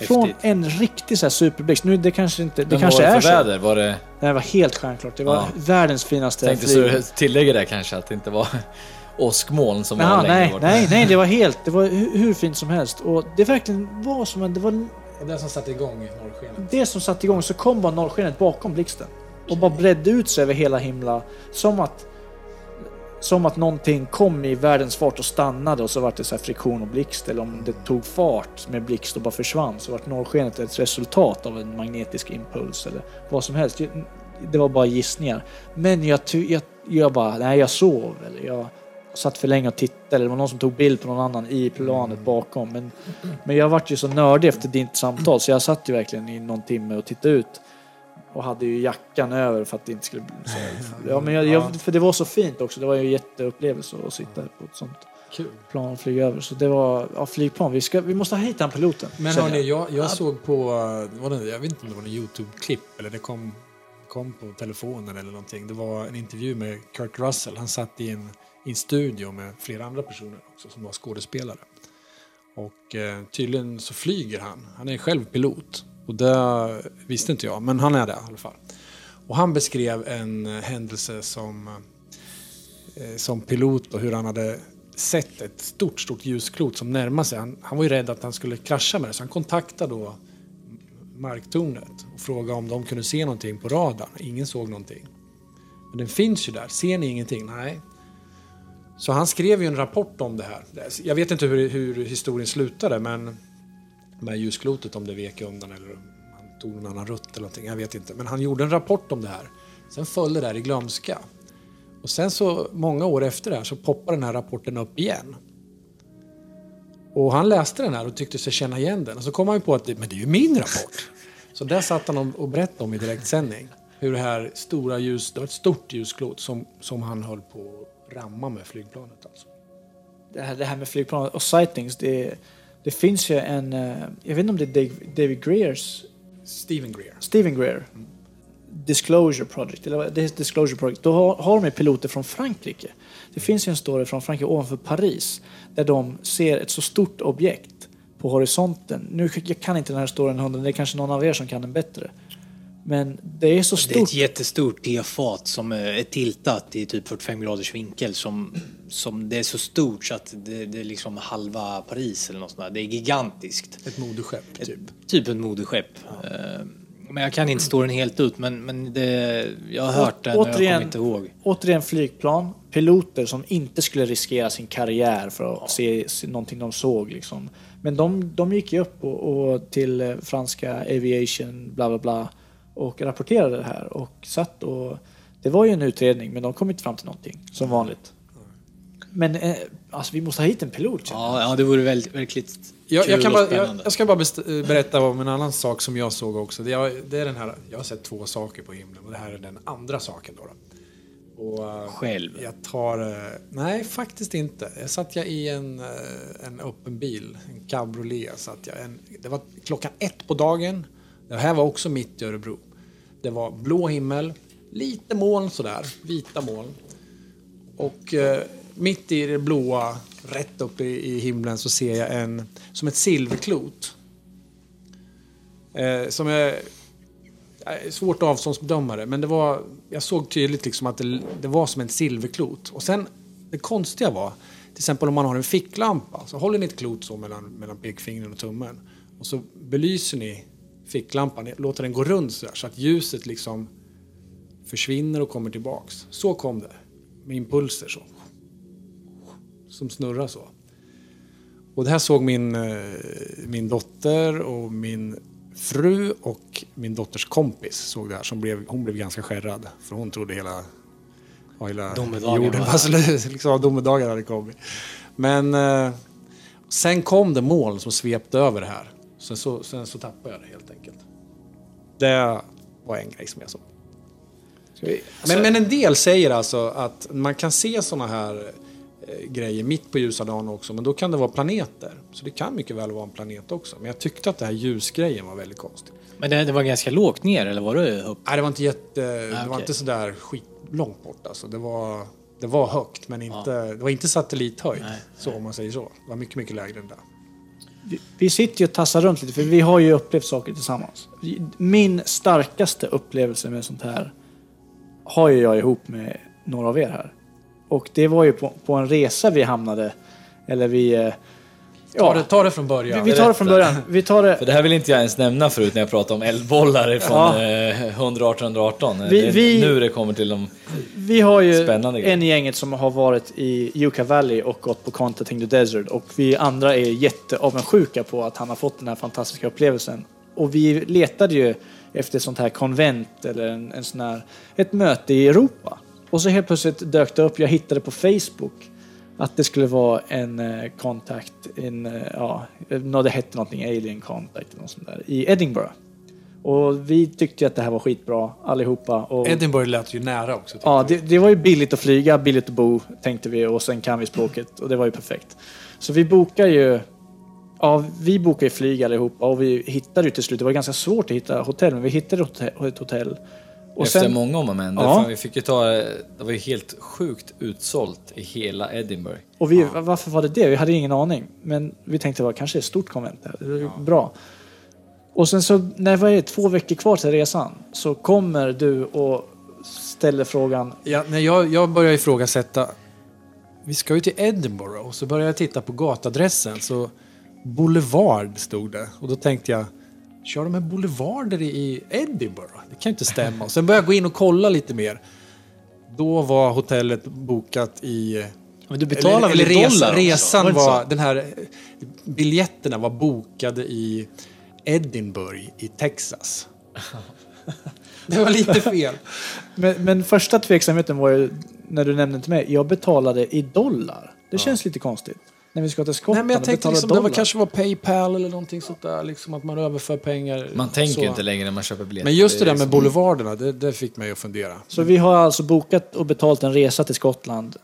Från Häftigt. en riktig så här superblixt. Nu det kanske inte, det Men kanske var är det för så. väder? Var det... Det var helt stjärnklart. Det var Ja. världens finaste Tänkte flygning. så tillägga det kanske att det inte var åskmoln som var Jaha, längre nej, bort. nej, nej, det var helt, det var hur, hur fint som helst. Och det verkligen var som en, det var Och den som satte igång norrskenet. det som satte igång så kom bara norrskenet bakom blixten. Och bara bredde ut sig över hela himla. Som att som att någonting kom i världens fart och stannade och så var det så här friktion och blixt. Eller om det tog fart med blixt och bara försvann så vart norrskenet ett resultat av en magnetisk impuls eller vad som helst. Det var bara gissningar. Men jag, jag, jag bara, nej jag sov eller jag satt för länge och tittade eller det var någon som tog bild på någon annan i planet bakom. Men, men jag vart ju så nördig efter ditt samtal så jag satt ju verkligen i någon timme och tittade ut. Och hade ju jackan över för att det inte skulle bli så. Ja, men jag, jag, för det var så fint också. Det var ju en jätteupplevelse att sitta på ett sånt Kul. plan och flyga över. Så det var, ja, flygplan. Vi, ska, vi måste ha hit den piloten. Men hörni, jag. jag, jag såg på, eh, var det, jag vet inte om det var en YouTube-klipp eller det kom, kom på telefonen eller någonting. Det var en intervju med Kurt Russell. Han satt i en, i en studio med flera andra personer också som var skådespelare. Och eh, tydligen så flyger han. Han är själv pilot. Och det visste inte jag, men han är det i alla fall. Och han beskrev en eh, händelse som, eh, eh, som pilot och hur han hade sett ett stort, stort ljusklot som närmade sig. Han, han var ju rädd att han skulle krascha med det, så han kontaktade då marktornet och frågade om de kunde se någonting på radarn. Ingen såg någonting. Men den finns ju där. Ser ni ingenting? Nej. Så han skrev ju en rapport om det här. Jag vet inte hur, hur historien slutade, men med ljusklotet om det vek undan eller om han tog någon annan rutt eller någonting. Jag vet inte. Men han gjorde en rapport om det här. Sen föll det där i glömska. Och sen så många år efter det här så poppar den här rapporten upp igen. Och han läste den här och tyckte sig känna igen den. Och så kom han ju på att det, men det är ju min rapport. Så där satt han och- berättade om i direktsändning. Hur det här stora ljus, det var ett stort ljusklot som, som han höll på att ramma med flygplanet alltså. Det, här, det här med flygplan och sightings. Det, det finns ju en, eh, jag vet inte om det är David Greers, Steven Greer. Steven Greer. Disclosure Project, eller det är Disclosure Project. Då har, har de piloter från Frankrike. Det finns ju en story från Frankrike ovanför Paris där de ser ett så stort objekt på horisonten. Nu jag kan inte den här storyn hundra, det är kanske någon av er som kan den bättre. Men det är så Det är ett stort. jättestort tefat som är tiltat i typ 45 graders vinkel som, som det är så stort så att det, det är liksom halva Paris eller något sånt där. Det är gigantiskt. Ett moderskepp typ. Typ ett moderskepp. Eh, Men jag kan inte storyn helt ut men, men det, jag har hört den och jag kommer inte ihåg. återigen flygplan, piloter som inte skulle riskera sin karriär för att se, se någonting de såg. Liksom. Men de, de gick ju upp och, och till eh, franska aviation, bla bla bla, och rapporterade det här och satt och... Det var ju en utredning men de kom inte fram till någonting, som vanligt. Men eh, alltså, vi måste ha hit en pilot. Ja, ja det vore väldigt, verkligt Jag, jag, kan bara, jag, jag ska bara eh, berätta om en annan sak som jag såg också. Det, jag, det är den här, jag har sett två saker på himlen och det här är den andra saken. Då, då. Och, eh, Själv? Jag tar... eh, Nej, faktiskt inte. Jag satt jag i en, en öppen bil, en cabriolet. Satt jag. En, det var klockan ett på dagen. Det här var också mitt i Örebro. Det var blå himmel, lite moln sådär, vita moln. Och eh, mitt i det blåa, rätt upp i, i himlen, så ser jag en, som ett silverklot. Eh, som är eh, svårt avståndsbedöma det, men det var, jag såg tydligt liksom att det, det var som en silverklot. Och sen, det konstiga var, till exempel om man har en ficklampa, så håller ni ett klot så mellan, mellan pekfingret och tummen. Och så belyser ni ficklampan, låter den gå runt så, där, så att ljuset liksom försvinner och kommer tillbaks. Så kom det, med impulser så. Som snurrar så. Och det här såg min, eh, min dotter och min fru och min dotters kompis såg det här. Som blev, hon blev ganska skärrad. För hon trodde hela, ja, hela jorden var slut. Liksom, domedagen hade kommit. Men eh, sen kom det moln som svepte över det här. Sen så, sen så tappade jag det helt enkelt. Det var en grej som jag såg. Vi, alltså, Men, men en del säger alltså att man kan se såna här eh, grejer mitt på ljusa dagen också, men då kan det vara planeter. Så det kan mycket väl vara en planet också. Men jag tyckte att det här ljusgrejen var väldigt konstig. Men det, det var ganska lågt ner, eller var det upp? Nej, det var inte jätte... det var okej. inte sådär skitlångt bort alltså. Det var, det var högt, men inte, det var inte satellithöjd. Nej, så om man säger så. Det var mycket, mycket lägre än det vi, sitter ju och tassar runt lite för vi har ju upplevt saker tillsammans. Min starkaste upplevelse med sånt här har ju jag ihop med några av er här. Och det var ju på, på en resa vi hamnade, eller vi... Eh, eh, Ta, det, ta det från början. vi, vi tar det från början. Vi tar det... För det här vill inte jag ens nämna förut när jag pratade om eldbollar från Ja. eh, 118-118. Vi- Det är vi- Nu det kommer till de... Vi har ju Spännande en i gänget som har varit i Yucca Valley och gått på Contacting the Desert och vi andra är jätteavundsjuka på att han har fått den här fantastiska upplevelsen. Och vi letade ju efter ett sånt här konvent eller en, en sån här, ett möte i Europa. Och så helt plötsligt dök det upp, jag hittade på Facebook att det skulle vara en eh, contact, en, eh, ja, det hette någonting, alien contact eller något sånt där, i Edinburgh. Och vi tyckte att det här var skitbra allihopa. Och, Edinburgh lät ju nära också. Ja, det, det var ju billigt att flyga, billigt att bo, tänkte vi. Och sen kan vi språket och det var ju perfekt. Så vi bokar ju... Ja, vi bokar ju flyg allihopa och vi hittade ju till slut, det var ganska svårt att hitta hotell, men vi hittade ett hotell. Och Efter sen, många om och men. Ja. Vi fick ju ta... Det var ju helt sjukt utsålt i hela Edinburgh. och vi, varför var det det? Vi hade ingen aning. Men vi tänkte det var kanske ett stort konvent där. Det var ju bra. Och sen så, när det är två veckor kvar till resan, så kommer du och ställer frågan Ja, när jag, jag började ifrågasätta. Vi ska ju till Edinburgh och så började jag titta på gatadressen. Så Boulevard stod det. Och då tänkte jag, kör de med boulevarder i- Edinburgh? Det kan ju inte stämma. Och sen började jag gå in och kolla lite mer. Då var hotellet bokat i... Men du betalar väl eller i dollar också? Resan inte var, den här, biljetterna var bokade i Edinburgh i Texas. det var lite fel. Men, men första tveksamheten var ju när du nämnde till mig, jag betalade i dollar. Det känns lite konstigt. När vi ska till Skottland Nej, men jag tänkte liksom, det var kanske var Paypal eller någonting sånt där. Liksom att man överför pengar. Man tänker så. inte längre när man köper biljetter. Men just det är där med liksom- boulevarderna, det, det fick mig att fundera. Så vi har alltså bokat och betalt en resa till Skottland.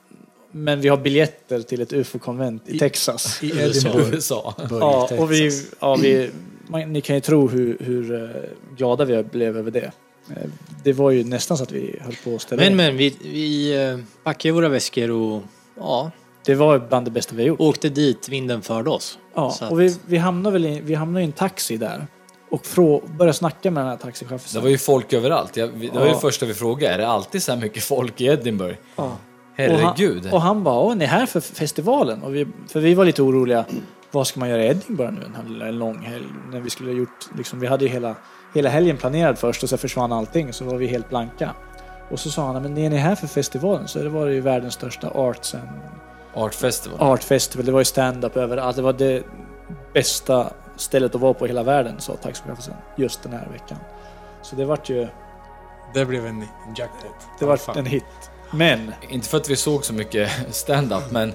Men vi har biljetter till ett ufo-konvent i, Texas. I USA. Edinburgh. USA. Ja, och vi, ja, vi, man, ni kan ju tro hur, hur eh, glada vi blev över det. Eh, Det var ju nästan så att vi höll på att ställa Men men, vi, vi eh, packade våra väskor och ja, Det var bland det bästa vi har gjort. åkte dit vinden förde oss. Ja, att- och vi, vi hamnade väl i, vi hamnade i en taxi där. Och frå, började snacka med den här taxichauffören. Det var ju folk överallt. Jag, det var ju Ja. det första vi frågade. Är det alltid så här mycket folk i Edinburgh? Ja. Herregud. Och han, och han bara, åh, ni är här för festivalen? Och vi, för vi var lite oroliga. Vad ska man göra i Edinburgh nu en, lång helg? När vi skulle ha gjort, liksom, vi hade ju hela, hela helgen planerad först och så försvann allting så var vi helt blanka. Och så sa han, men är ni här för festivalen så det var det ju världens största arts and Art Festival. art festival. Det var ju stand-up överallt. Det var det bästa stället att vara på i hela världen, sa taxichauffören just den här veckan. Så det vart ju, Det blev en, en jackpot. det vart en hit. Men, Inte för att vi såg så mycket stand-up, men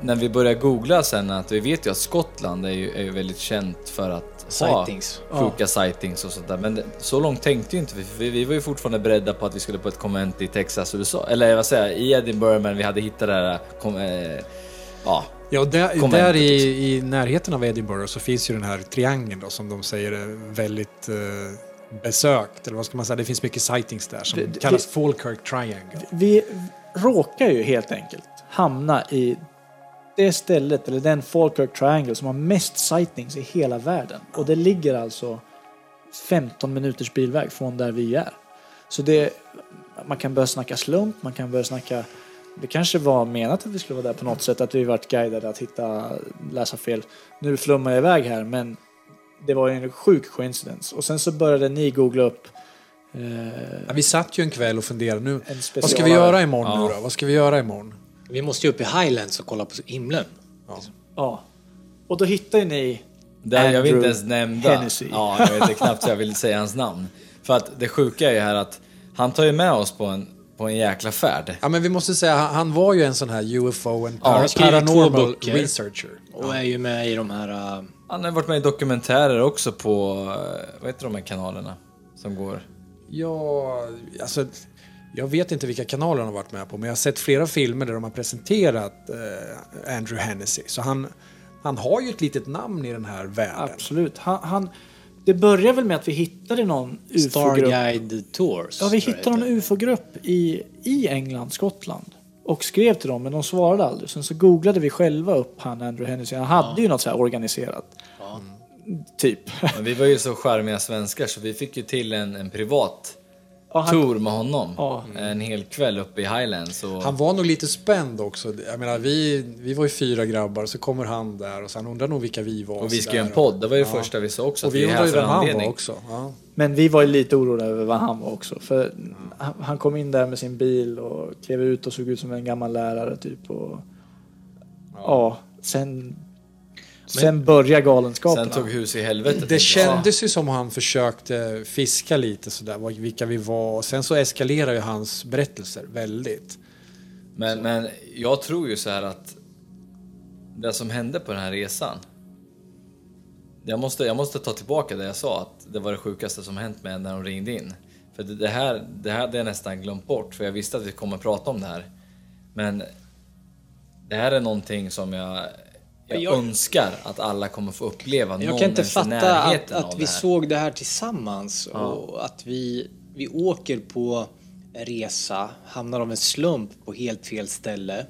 när vi började googla sen att vi vet ju att Skottland är ju, är ju väldigt känt för att Sightings. ha sjuka sightings och sånt där. Men det- så långt tänkte ju inte vi, för vi, vi var ju fortfarande beredda på att vi skulle på ett konvent i Texas, USA. Eller vad säger jag, i Edinburgh, men vi hade hittat det där, kom, eh, ja, Ja, och där, där i, liksom. i närheten av Edinburgh så finns ju den här triangeln då som de säger är väldigt eh, besökt. Eller vad ska man säga? Det finns mycket sightings där som Det- det- kallas Falkirk Triangle. vi råkar ju helt enkelt hamna i det stället, eller den Falkirk Triangle som har mest sightings i hela världen. Och det ligger alltså 15 minuters bilväg från där vi är. Så det, man kan börja snacka slump, man kan börja snacka det kanske var menat att vi skulle vara där på något sätt, att vi varit guidade att hitta, läsa fel. Nu flummar jag iväg här, men det var ju en sjuk coincidence. Och sen så började ni googla upp eh, Ja, vi satt ju en kväll och funderade nu. en Vad ska vi göra imorgon Ja. nu då? Vad ska vi göra imorgon? Vi måste ju upp i Highlands och kolla på himlen. Ja. Och då hittar ju ni Där jag vill inte ens nämna. Hennessy. Ja, jag vet inte knappt så jag vill säga hans namn. För att det sjuka är ju här att han tar ju med oss på en, på en jäkla färd. Ja, men vi måste säga, han, han var ju en sån här UFO and Ja, paranormal researcher. Och är ju med i de här... äh, Han har varit med i dokumentärer också på, eh, vad heter de här kanalerna som går? Ja, alltså... Jag vet inte vilka kanaler han har varit med på, men jag har sett flera filmer där de har presenterat eh, Andrew Hennessy. Så han, han har ju ett litet namn i den här världen. Absolut. Han, han, det börjar väl med att vi hittade någon ufo-grupp. Starguide Tours. Ja, vi hittade någon ufo-grupp i, i England, Skottland. Och skrev till dem, men de svarade aldrig. Sen så googlade vi själva upp han Andrew Hennessy. Han hade ju något så här organiserat. Typ. Men vi var ju så charmiga svenskar så vi fick ju till en, en privat Ja, han, tour med honom. Ja. En hel kväll uppe i Highlands. Och... Han var nog lite spänd också. Jag menar, vi, vi var ju fyra grabbar, så kommer han där och så han undrar nog vilka vi var. och vi så skrev en podd, det var ju Ja. första vi sa också. Och vi undrar ju vem han var också. Ja. Men vi var ju lite oroliga över vad han var också. För han- han kom in där med sin bil och klev ut och såg ut som en gammal lärare typ. Och, ja. sen, sen började galenskaperna. Sen tog hus i helvete. tänkte Det kändes ju som han försökte fiska lite sådär, vilka vi var. Och sen så eskalerar ju hans berättelser väldigt. Men, men jag tror ju så här att det som hände på den här resan. Jag måste, jag måste ta tillbaka det jag sa, att det var det sjukaste som hänt mig när de ringde in. För det, det här det här hade jag nästan glömt bort, för jag visste att vi kommer prata om det här. Men det här är någonting som jag, jag, Jag- önskar att alla kommer få uppleva. Jag kan inte fatta att, att vi såg det här tillsammans och att vi, vi åker på en resa, hamnar av en slump på helt fel ställe,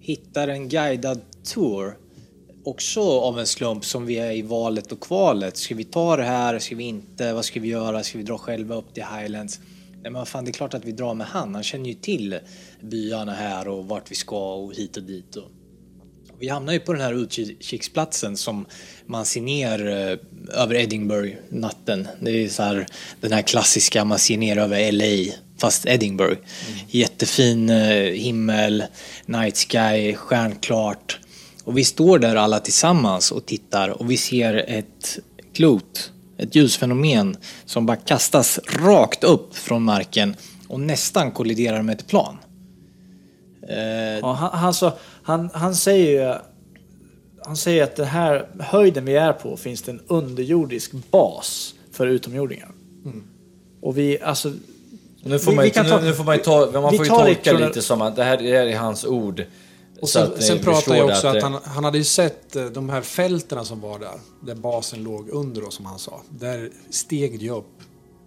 hittar en guidad tour, också av en slump som vi är i valet och kvalet. Ska vi ta det här? Ska vi inte? Vad ska vi göra? Ska vi dra själva upp till Highlands? Nej men fan, det är klart att vi drar med han. Han känner ju till byarna här och vart vi ska och hit och dit. Och vi hamnar ju på den här utkiksplatsen som man ser ner eh, över Edinburgh natten. Det är så här, den här klassiska man ser ner över LA fast Edinburgh. Jättefin eh, himmel, night sky, stjärnklart. Och vi står där alla tillsammans och tittar och vi ser ett klot, ett ljusfenomen som bara kastas rakt upp från marken och nästan kolliderar med ett plan. Eh, Ja, han, han, så, han, han säger ju han säger att den här höjden vi är på finns det en underjordisk bas för utomjordingar. Och vi, alltså... Nu får, Vi- man, ju- nu, ta- nu får man ju ta, man får ju tolka lite som att det här, det här är hans ord. Och Så sen, att sen pratar jag också att, det- han, han hade ju sett eh, de här fälterna som var där, där basen låg under oss som han sa. Där steg det ju upp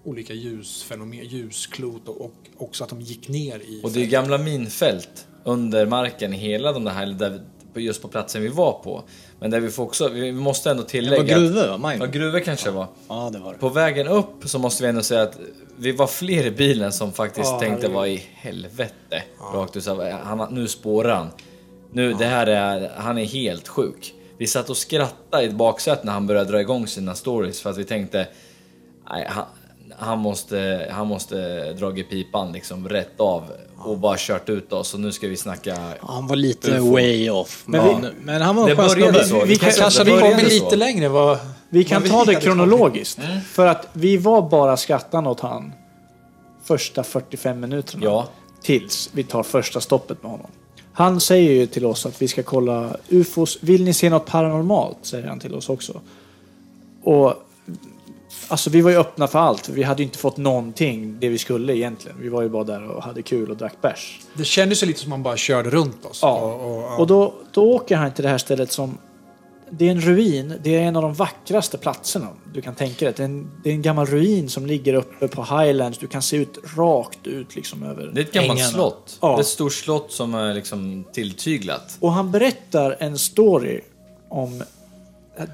olika ljusfenomen, ljusklot och, och också att de gick ner i Och det är gamla minfält under marken hela de där, där just på platsen vi var på. Men där vi får också, vi måste ändå det tillägga... var gruvor va? Mine. ja, gruvor kanske det var. Ja, det var det. På vägen upp så måste vi ändå säga att vi var fler i bilen som faktiskt Ja, tänkte vad i helvete. Rakt ut här, han, nu spårar han. Nu, det här är, han är helt sjuk. Vi satt och skrattade i ett baksäte när han började dra igång sina stories för att vi tänkte nej, han, han, måste, han måste dra i pipan liksom rätt av och bara kört ut oss och nu ska vi snacka Han var lite UFO. way off. Men, Men men, men han var Det började så. Vi- vi kan- Kanske kommit så. lite längre. Vad, Vi kan vad ta det kronologiskt. För att vi var bara skrattande åt han första 45 minuterna. Ja. tills vi tar första stoppet med honom. Han säger ju till oss att vi ska kolla UFOs. Vill ni se något paranormalt? Säger han till oss också. Och Alltså vi var ju öppna för allt. Vi hade ju inte fått någonting det vi skulle egentligen. Vi var ju bara där och hade kul och drack bärs. Det kändes ju lite som man bara körde runt oss. Ja. Och, och, Och då, då åker han till det här stället som... Det är en ruin. Det är en av de vackraste platserna du kan tänka dig. Det är en, det är en gammal ruin som ligger uppe på Highlands. Du kan se ut rakt ut liksom över... Det är ett gammalt Ängarna. slott. Ja. Det är ett stort slott som är liksom tilltyglat. Och han berättar en story om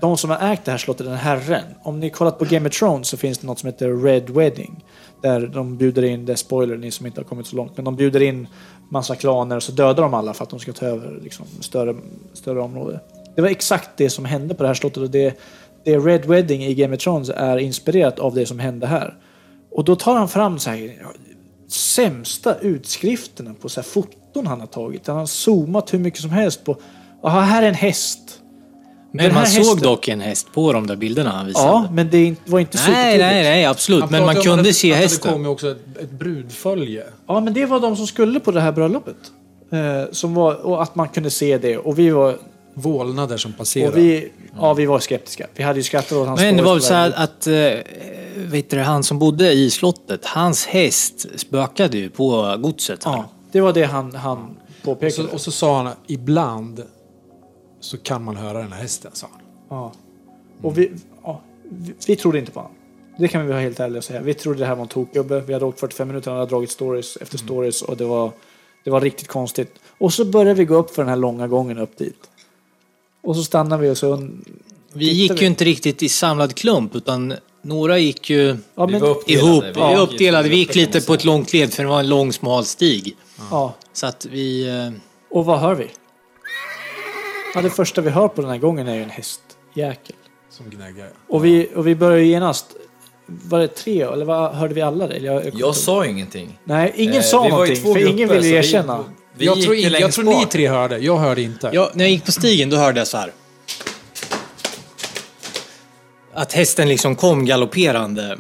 de som har ägt det här slottet, den herren. Om ni kollat på Game of Thrones så finns det något som heter Red Wedding. Där de bjuder in, det är spoiler ni som inte har kommit så långt, men de bjuder in massa klaner och så dödar de alla för att de ska ta över liksom, större, större område. Det var exakt det som hände på det här slottet och det, det Red Wedding i Game of Thrones är inspirerat av det som hände här. Och då tar han fram så här, sämsta utskrifterna på så här foton han har tagit. Han har zoomat hur mycket som helst på, aha, här är en häst. Men Den man såg hästen- dock en häst på de där bilderna han visade. Ja, men det var inte nej, supertydligt. nej, nej, absolut. Men man kunde att- se att hästen. Det kom ju också ett, ett brudfölje. Ja, men det var de som skulle på det här bröllopet. Eh, som var, och att man kunde se det. Och vi var, Vålnader som passerade. och vi, ja, vi var skeptiska. Vi hade ju skrattat åt hans Men det var väl så här att, äh, vet du, han som bodde i slottet, hans häst spökade ju på godset. här. Ja, det var det han, han och, påpekade. så, och så sa han ibland så kan man höra den här hästen, sa han. Ja. Och vi, ja, vi, vi trodde inte på honom. Det kan vi vara helt ärliga och säga. Vi trodde det här var en tokgubbe. Vi hade åkt 45 minuter och hade dragit stories efter Mm. stories och det var, det var riktigt konstigt. Och så började vi gå upp för den här långa gången upp dit. Och så stannade vi och så... Vi gick ju inte riktigt i samlad klump, utan några gick ju Ja, Vi men, ihop. Vi Vi var uppdelade. Vi gick lite på ett långt led, för det var en lång smal stig. ja. Så att vi... eh, Och vad hör vi? Ja, det första vi hör på den här gången är ju en hästjäkel. Som gnäggar. Och vi, och vi börjar ju genast... Var det tre, eller vad, hörde vi alla det? Jag, jag, Jag sa ingenting. Nej, ingen Eh, sa någonting, för ingen grupper, ville så vi- erkänna. Vi jag tror, in, jag tror ni tre hörde, jag hörde inte. Ja, när jag gick på stigen då hörde jag så här. Att hästen liksom kom galopperande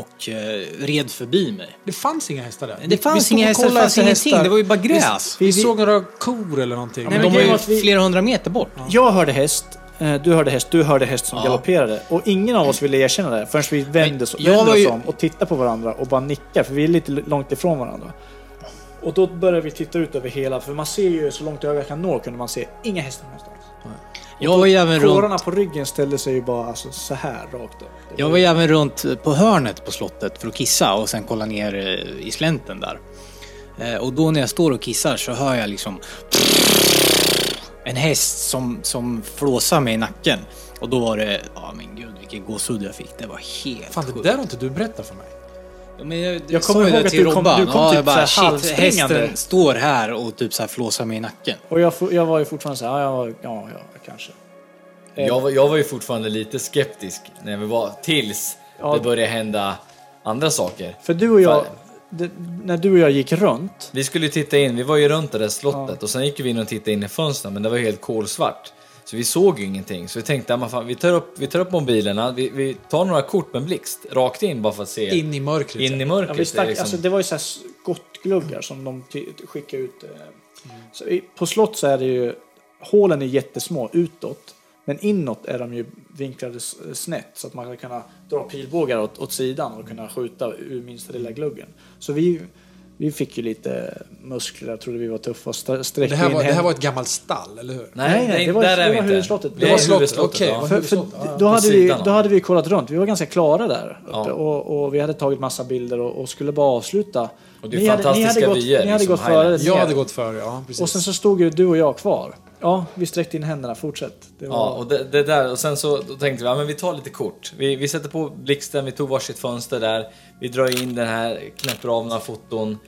och eh, red förbi mig. Det fanns inga hästar där. Det fanns Vi inga hästar, det fanns ingenting. hästar. Det var ju bara gräs. Vi, Vi- såg några kor eller någonting. Nej, Men de var ju vi- flera hundra meter bort. Jag hörde häst, eh, du hörde häst, du hörde häst som Ja. galopperade. Och ingen av oss ville erkänna det förrän vi vände, så, vände oss ju- om och tittade på varandra och bara nickade, för vi är lite långt ifrån varandra. Och då började vi titta ut över hela, för man ser ju så långt ögat kan nå kunde man se inga hästar någonstans. Jag var ju även runt, på ryggen ställde sig ju bara alltså, så här rakt upp. Jag var ju även runt på hörnet på slottet för att kissa och sen kolla ner eh, i slänten där. Eh, Och då när jag står och kissar så hör jag liksom en häst som, som flåsar mig i nacken. Och då var det, ja men gud vilken gåshud jag fick. Det var helt Fan, det sjukt. där har inte du berättat för mig. Ja, men jag, Jag kommer ihåg det att till du kom- Robban. du kom ja, typ jag bara, så här shit, hästen står här och typ så här flåsar mig i nacken. Och jag, jag var ju fortfarande så här, ja, ja, ja, ja kanske. Eh, Jag var, jag var ju fortfarande lite skeptisk när vi var tills Ja. det började hända andra saker. För du och jag, det, när du och jag gick runt, Vi skulle ju titta in, vi var ju runt det där slottet och sen gick vi in och tittade in i fönstren men det var helt kolsvart. Så vi såg ju ingenting. Så vi tänkte, ja, men fan, vi, tar upp, vi tar upp mobilerna, vi, vi tar några kort med blixt rakt in bara för att se In i mörkret. in i Ja, mörkret. vi Det är stack, liksom- alltså, det var ju så här skottgluggar som de skickade ut. eh. Så i, på slott så är det ju, hålen är jättesmå utåt. Men inåt är de ju vinklade snett så att man kan kunna dra pilbågar åt, åt sidan och kunna skjuta ur minsta lilla gluggen. Så vi, vi fick ju lite muskler, jag trodde vi var tuffa och st- sträckte Det här, in var, det här var ett gammalt stall, eller hur? Nej, nej, det var- där det var huvudslottet. Det var slottet, okej. För, för då, hade vi, då hade vi kollat runt. Vi var ganska klara där uppe Ja. och, och vi hade tagit massa bilder och, och skulle bara avsluta. Och det är Ni hade- ni hade fantastiska gått- vyer, Ni hade liksom, gått före. Jag hade gått före, ja. Precis. Och sen så stod ju du och jag kvar. Ja, vi sträckte in händerna. Fortsätt. Det var... Ja, och det, det där, och sen så då tänkte vi, ja men vi tar lite kort. Vi, vi sätter på blixten, vi tog varsitt fönster där. Vi drar in den här, knäpper av några foton.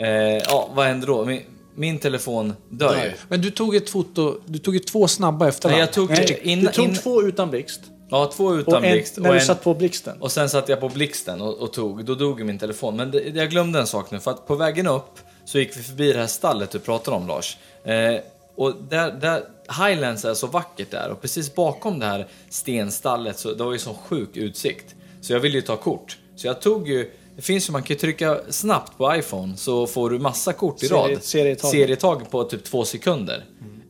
Eh, ja, vad händer då? Min, min telefon dör ju. Men du tog ett foto, du tog ju två snabba efter Nej, jag tog Nej, in, du tog in, två utan blixt. Ja, två Och utan en, blixt. när och du en, satt på blixten. Och sen satte jag på blixten och, och tog, då dog min telefon. Men det, jag glömde en sak nu, för att på vägen upp så gick vi förbi det här stallet du pratade om Lars. Eh, och där, där, Highlands är så vackert där och precis bakom det här stenstallet så det var ju sån sjuk utsikt. Så jag ville ju ta kort. Så jag tog ju Det finns ju, man kan ju trycka snabbt på iPhone så får du massa kort i Serie- rad. serietag. serietag på typ två sekunder.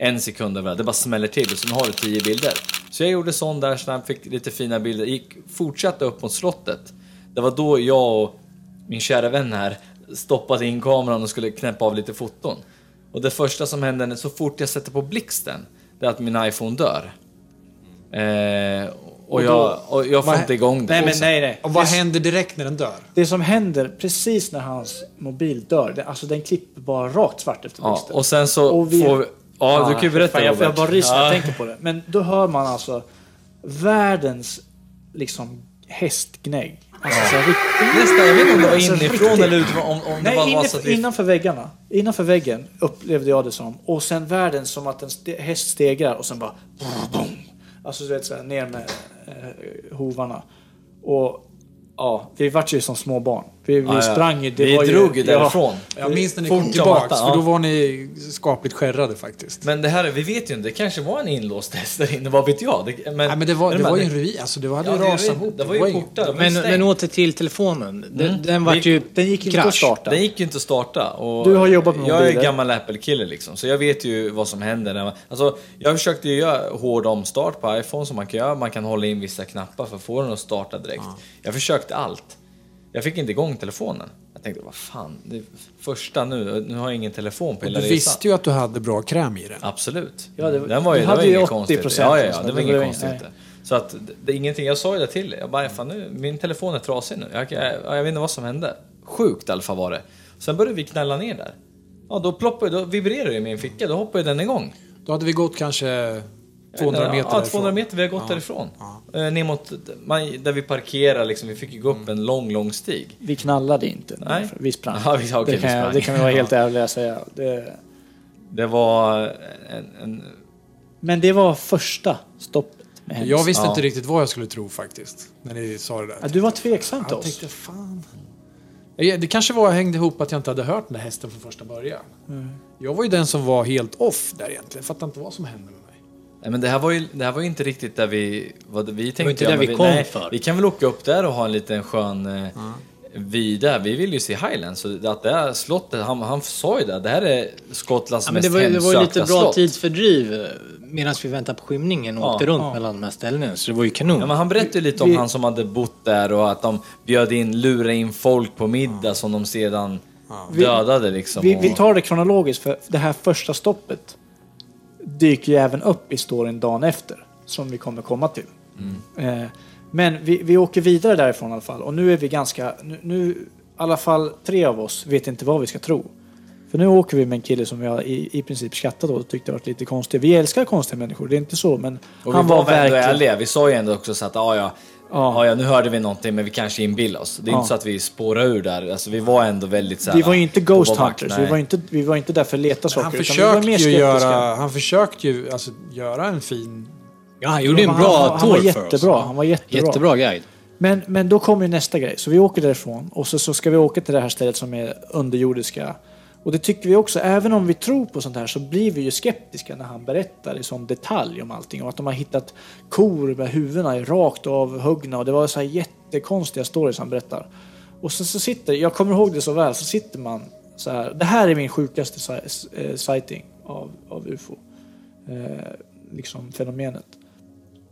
En sekund över, det bara smäller till och sen har du tio bilder. Så jag gjorde sån där snabbt, fick lite fina bilder, gick, fortsatte upp mot slottet. Det var då jag och min kära vän här stoppade in kameran och skulle knäppa av lite foton. Och det första som hände så fort jag sätter på blixten, det är att min iPhone dör. Eh, och, jag, och jag får inte igång den. Nej, men nej, nej. Och vad händer direkt när den dör? Det som händer precis när hans mobil dör, det, alltså den klipper bara rakt svart efter Ja, blixten. och sen så Och vi- får vi... Ja, du kan ju berätta Fan, jag, jag Robert. bara ryser när jag Ja. tänker på det. Men då hör man alltså världens liksom hästgnägg. Alltså, så här riktigt- Nästan, jag vet inte om det var Alltså, inifrån riktigt. eller utifrån. Om, om Nej, inne, så vi... innanför väggarna. Innanför väggen upplevde jag det som. Och sen världen som att en ste- häst stegrar och sen bara... Alltså du vet såhär ner med eh, hovarna. Och ja, vi vart ju som små barn. Vi, vi Ja, ja. sprang ju. Det vi var drog ju ja, därifrån. Jag minns när ni Fort kom som tillbaks, attan, för ja. då var ni skapligt skärrade faktiskt. Men det här, vi vet ju inte. Det kanske var en inlåst häst där inne, vad vet jag? Det, men, Nej, men det var, är det du var ju en ruin, alltså det hade Ja, ju det är rasat ihop. Det var ju portar. det var Men, ju men åter till telefonen. Den, den vart Vi- ju Den gick inte att starta. Den gick ju inte att starta. Och Du har jobbat med Jag är mobiler. gammal Apple-kille liksom, så jag vet ju vad som händer. När man, alltså, jag försökte ju göra hård omstart på iPhone som man kan göra. Man kan hålla in vissa knappar för att få den att starta direkt. Jag försökte allt. Jag fick inte igång telefonen. Jag tänkte, vad fan, det är första nu. Nu har jag ingen telefon på Och hela du resan. visste ju att du hade bra kräm i den. Absolut. Ja, det- den var ju, du det hade var ju inget 80% konstigt. Ja, ja, ja, det var Det inget konstigt. nej. Så att det, det är ingenting, jag sa ju det till dig. Jag bara, fan nu, min telefon är trasig nu. Jag, jag, jag vet inte vad som hände. Sjukt i alla fall var det. Sen började vi knalla ner där. Ja, då ploppade, då vibrerade det i min ficka, då hoppade den igång. Då hade vi gått kanske 200 meter Ja, därifrån. 200 meter, vi har gått därifrån. Eh, ner mot, man, där vi parkerar liksom, vi fick ju gå upp en lång, lång stig. Vi knallade inte. Nej. Vi sprang. Ja, vi- okej, det, vi kan jag, sprang. det kan vi vara helt ärliga och säga. Det, Det var en, en men det var första stoppet. Med. Jag visste Ja. inte riktigt vad jag skulle tro faktiskt. När ni sa det där. Ja, du var tveksam till Jag oss. tänkte, fan. Ja, Det kanske var hängde ihop att jag inte hade hört den där hästen från första början. Mm. Jag var ju den som var helt off där egentligen. Jag fattade inte vad som hände med. Nej, men det här var ju, det här var ju inte riktigt där vi... Vad vi tänkte, inte ja, där men vi kom nej, för. Vi kan väl åka upp där och ha en liten skön eh, vy där. Vi vill ju se Highlands. Så att det här slottet, han, han sa ju det, det här är Skottlands Ja, mest det var, ju- det var ju hemsökta lite bra slott. tidsfördriv medan vi väntade på skymningen och Ja. åkte runt Ja. mellan de här ställena. Så det var ju kanon. Ja, men han berättade lite om Vi- han som hade bott där och att de bjöd in, lurade in folk på middag som de sedan dödade liksom. Vi, och, vi tar det kronologiskt för det här första stoppet dyker ju även upp i storyn dagen efter. Som vi kommer komma till. Mm. Eh, men vi, vi åker vidare därifrån i alla fall. Och nu är vi ganska... Nu, nu i alla fall tre av oss vet inte vad vi ska tro. För nu åker vi med en kille som jag i, i princip skrattade åt och tyckte var lite konstig. Vi älskar konstiga människor, det är inte så. Men och han vi var, var väl ändå verkligen... ärliga. Vi sa ju ändå också så att ja, ja, Ja. ja. ja, nu hörde vi någonting men vi kanske inbillar oss. Det är Ja. inte så att vi spårar ur där. Alltså, vi var ändå väldigt så här, Vi var ju inte Ghost Hunters, vi var, inte, vi var inte där för att leta saker. Han försökte mer ju göra, han försökte ju alltså, göra en fin... Ja, han gjorde en Han- bra han, han var tour för jättebra, oss. Han var jättebra. Jättebra guide. Men, men då kommer ju nästa grej. Så vi åker därifrån och så, så ska vi åka till det här stället som är underjordiska. Och det tycker vi också, även om vi tror på sånt här så blir vi ju skeptiska när han berättar i sån detalj om allting. Och att de har hittat kor med huvudena rakt avhuggna och det var så här jättekonstiga stories han berättar. Och så, så sitter, jag kommer ihåg det så väl, så sitter man så här. Det här är min sjukaste eh, sighting av, av UFO. Eh, liksom fenomenet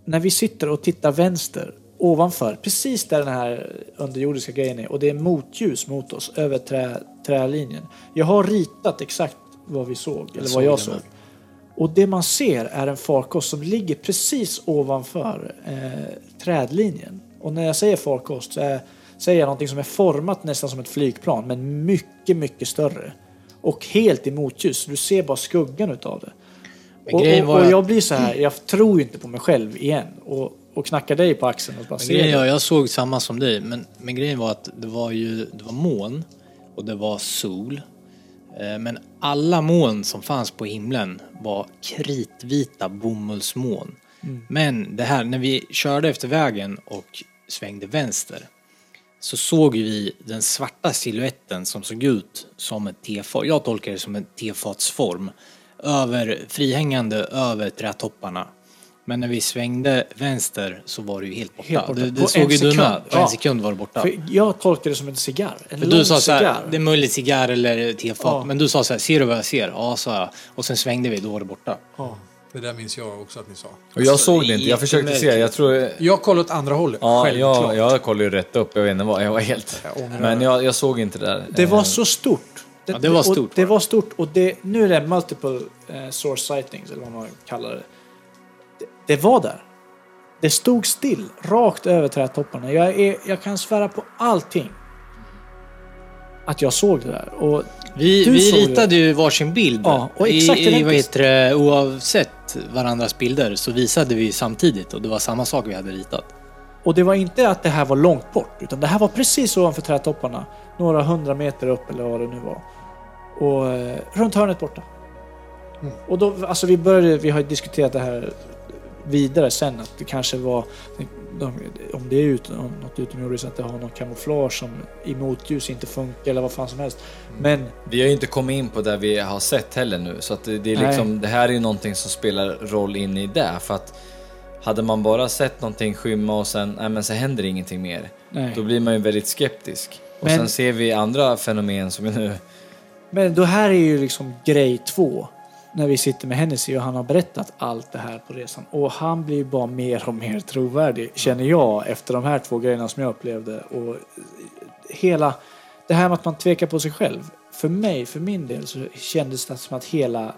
när vi sitter och tittar vänster ovanför, precis där den här underjordiska grejen är och det är motljus mot oss över trä, trälinjen. Jag har ritat exakt vad vi såg, eller vad såg jag såg. Och det man ser är en farkost som ligger precis ovanför eh, trädlinjen. Och när jag säger farkost så är, säger jag någonting som är format nästan som ett flygplan men mycket, mycket större. Och helt i motljus, du ser bara skuggan utav det. Och, och, och jag blir så här, jag tror ju inte på mig själv igen. Och, och knackar dig på axeln och bara Men grejen, jag, jag såg samma som dig, men, men grejen var att det var ju det var moln och det var sol. Eh, Men alla moln som fanns på himlen var kritvita bomullsmoln. Men det här, när vi körde efter vägen och svängde vänster så såg vi den svarta siluetten som såg ut som ett tefat. Jag tolkar det som en tefatsform. Över, frihängande över trädtopparna. Men när vi svängde vänster så var det ju helt borta. Helt borta. Det, det såg ju du med. På en sekund var det borta. För jag tolkade det som en cigarr. En För lång du sa så här, det är möjligt cigarr eller tefat. Ja. Men du sa så här, ser du vad jag ser? Ja, sa jag. Och sen svängde vi, då var det borta. Ja, det där minns jag också att ni sa. Och jag Alltså, såg det det inte, jag försökte se. Jag tror... Jag kollade åt andra hållet, Ja, självklart. jag, jag kollade ju rätt upp, jag vet inte vad, jag var helt... Jag Men jag, jag såg inte det där. Det var Eh, så stort. Ja, det var stort, Det var det. var stort och det, nu är det multiple eh, source sightings eller vad man kallar det. det. Det var där. Det stod still, rakt över trädtopparna. Jag, är, jag kan svära på allting. Att jag såg det där. Och Vi, vi ritade ju varsin bild. Ja, och exakt I, i, vad heter det, oavsett varandras bilder så visade vi samtidigt och det var samma sak vi hade ritat. Och det var inte att det här var långt bort, utan det här var precis ovanför trädtopparna. Några hundra meter upp eller vad det nu var. Och eh, runt hörnet borta. Och då, alltså vi började, vi har diskuterat det här vidare sen, att det kanske var, om det är ut, om något utomjordiskt, att det har någon kamouflage som i motljus inte funkar eller vad fan som helst. Men Vi har ju inte kommit in på det vi har sett heller nu, så att det, det är liksom, det här är ju någonting som spelar roll in i det. För att hade man bara sett någonting skymma och sen, nej men så händer ingenting mer. Nej. Då blir man ju väldigt skeptisk. Och Men- sen ser vi andra fenomen som är nu... Men då här är ju liksom grej två. När vi sitter med Hennessy och han har berättat allt det här på resan. Och han blir bara mer och mer trovärdig, känner jag, efter de här två grejerna som jag upplevde. Och hela det här med att man tvekar på sig själv. För mig, för min del, så kändes det som att hela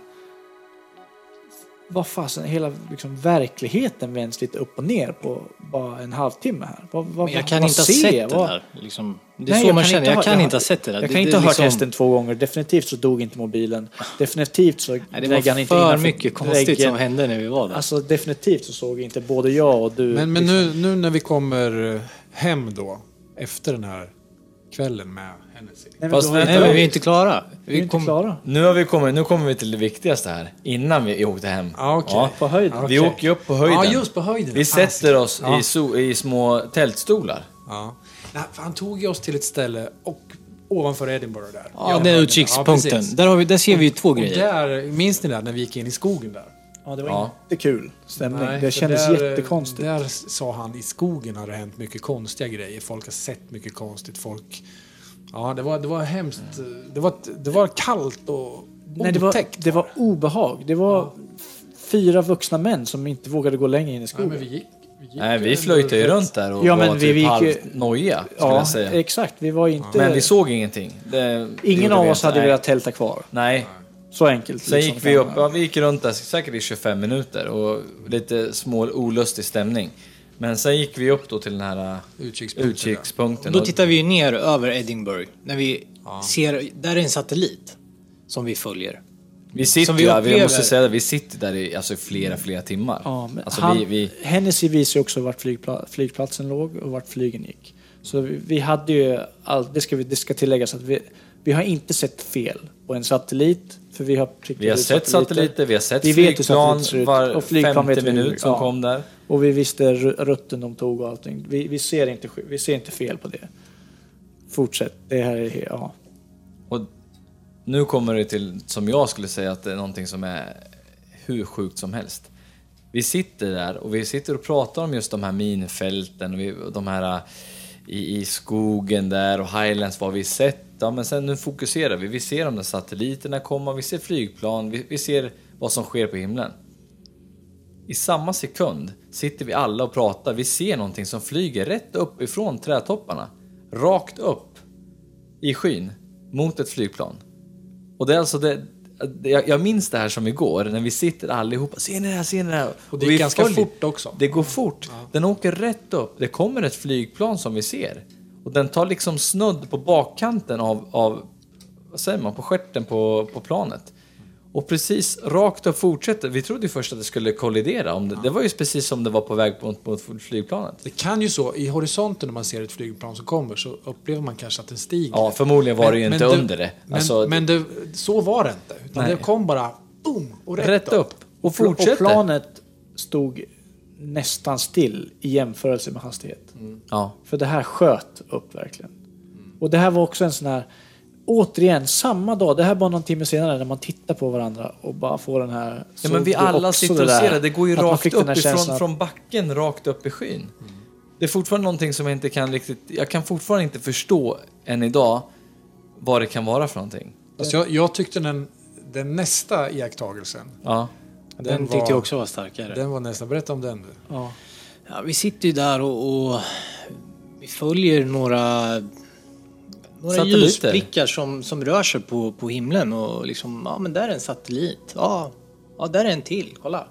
vad fasen, hela liksom, verkligheten vänds lite upp och ner på bara en halvtimme här. Vad, vad, Men jag kan vad inte ha sett det där. Liksom. Det är Nej, så jag man kan känner. inte Jag ha- kan inte ha sett det där. Jag kan det inte ha hört liksom- hästen två gånger. Definitivt så dog inte mobilen. Definitivt så Nej, det han var inte för mycket konstigt väggen. som hände när vi var där. Alltså definitivt så såg inte både jag och du... Men, men liksom- nu, nu när vi kommer hem då, efter den här kvällen med. Nej, Fast vi- Nej, men vi är inte klara. vi är Vi inte kom, klara. Nu, har vi kommit, nu kommer vi till det viktigaste här, innan vi åkte hem. Ja, okej. På höjden. Vi Okej. åker ju upp på höjden. Ja, just på höjden. Vi Fan, sätter oss Ja. i, so, i små tältstolar. Ja. Nej, för han tog ju oss till ett ställe och ovanför Edinburgh där. ja, det är utkikspunkten. precis. där, har vi, där ser vi ju två och grejer. där, minns ni det när vi gick in i skogen där? Ja, det var Ja. inte kul stämning. Nej, det kändes där, jättekonstigt. Där sa han, i skogen har det hänt mycket konstiga grejer. Folk har sett mycket konstigt. Folk... Ja, det var, det var hemskt. Det var, det var kallt och Nej, det var, otäckt. det var obehag. Det var fyra vuxna män som inte vågade gå längre in i Nej, skogen. men vi gick, vi gick Nej, vi flöjtade ju runt där och Ja, var men vi- typ vi gick ju- halvt nojiga, skulle ja, jag säga. exakt. Vi var inte... Men vi såg ingenting. Det, det Ingen gjorde av vi oss inte. hade Nej. velat tälta kvar. Nej. Så enkelt. Sen liksom, gick vi kan upp, man- ja, vi gick runt där säkert i 25 minuter och lite små olustig stämning. Men sen gick vi upp då till den här äh, Utkikspunkten. utkikspunkten. Då tittar vi ner över Edinburgh. När vi ser, där är en satellit som vi följer. Vi sitter som vi där, vi upplever- måste säga det, vi sitter där i alltså, flera, flera timmar. Ja, men alltså, han, vi, vi, Hennessy visar också vart flygpla, flygplatsen låg och vart flygen gick. Så vi, vi hade ju allt, det ska, vi, det ska tilläggas att vi, vi har inte sett fel på en satellit. För vi har, vi har sett satelliter, vi har sett Vi vet hur flygplan satelliter ser ut. var Och flygplan femte vet hur- minut som ja. kom där. Och vi visste rutten de tog och allting. Vi, vi, ser inte, vi ser inte fel på det. Fortsätt. Det här är, ja. Och nu kommer det till, som jag skulle säga, att det är någonting som är hur sjukt som helst. Vi sitter där och vi sitter och pratar om just de här minfälten och, vi, och de här äh, i, i skogen där och highlands, vad vi sett. Ja, men sen nu fokuserar vi. Vi ser de där satelliterna komma, vi ser flygplan, vi, vi ser vad som sker på himlen. I samma sekund sitter vi alla och pratar. Vi ser någonting som flyger rätt upp ifrån trädtopparna. Rakt upp i skyn mot ett flygplan. Och det är alltså det, jag, jag minns det här som igår när vi sitter allihopa. Ser ni det här? Ser ni det här? Och det gick ganska följer- fort också. Det går fort. Den åker rätt upp. Det kommer ett flygplan som vi ser. Och den tar liksom snudd på bakkanten av, av vad säger man, på stjärten på, på planet. Och precis rakt upp fortsätter. Vi trodde ju först att det skulle kollidera. Om det, det var ju precis som det var på väg mot, mot flygplanet. Det kan ju så, i horisonten när man ser ett flygplan som kommer så upplever man kanske att den stiger. Ja, förmodligen var det ju inte under det. Men, Alltså, men det, så var det inte. Utan Nej. det kom bara boom och rätt, rätt upp. Och Och fortsätter. planet stod nästan still i jämförelse med hastighet. Ja. För det här sköt upp verkligen. Och det här var också en sån här... återigen, samma dag, det här bara någon timme senare, när man tittar på varandra och bara får den här... Ja, så men vi alla också sitter och där, ser det. Det går ju att man rakt fick den här upp ifrån känslan att- från backen, rakt upp i skyn. Det är fortfarande någonting som jag inte kan riktigt... Jag kan fortfarande inte förstå än idag vad det kan vara för någonting. Alltså jag, jag tyckte den, den nästa iakttagelsen, Ja. Den, Den tyckte var- jag också var starkare. den var nästan... Berätta om den du. Ja. Ja, vi sitter ju där och, och vi följer några, några Satelliter. ljusprickar som, som rör sig på, på himlen och liksom, ja men där är en satellit. Ja, ja där är en till, kolla.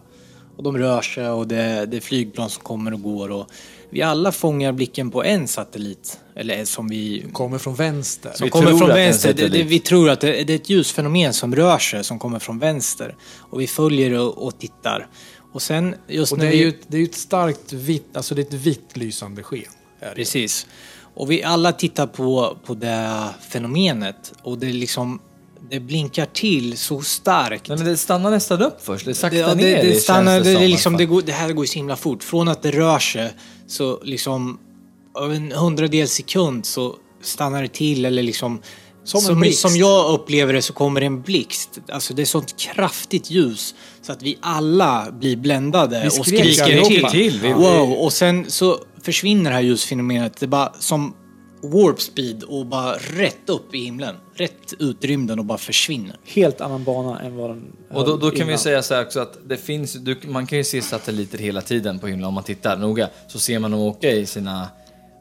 Och de rör sig och det, det är flygplan som kommer och går och vi alla fångar blicken på en satellit. Eller som vi Kommer från vänster. som Vi kommer tror från att det är en vänster. Det, det, vi tror att det, det är ett ljusfenomen som rör sig, som kommer från vänster. Och vi följer och, och tittar. Och sen just Och när det är vi... ju ett, det är ju ett starkt vitt, alltså det är ett vitt lysande sken. är det. Och vi alla tittar på, på det fenomenet och det liksom det blinkar till så starkt. Nej, men det stannar nästan upp först. Det saktar det, ner. det, det, stannar, det, det, i liksom, alla det, går, det här går ju så himla fort. Från att det rör sig så liksom av en hundradels sekund så stannar det till eller liksom Som som, som jag upplever det så kommer det en blixt. Alltså det är sånt kraftigt ljus så att vi alla blir bländade Vi och skriker allihopa. till. till. Wow! Och sen så försvinner det här ljusfenomenet. Det är bara som warp speed och bara rätt upp i himlen. Rätt ut i rymden och bara försvinner. Helt annan bana än vad den Och då, då kan vi säga så här också att det finns, du, man kan ju se satelliter hela tiden på himlen om man tittar noga. Så ser man dem åka i sina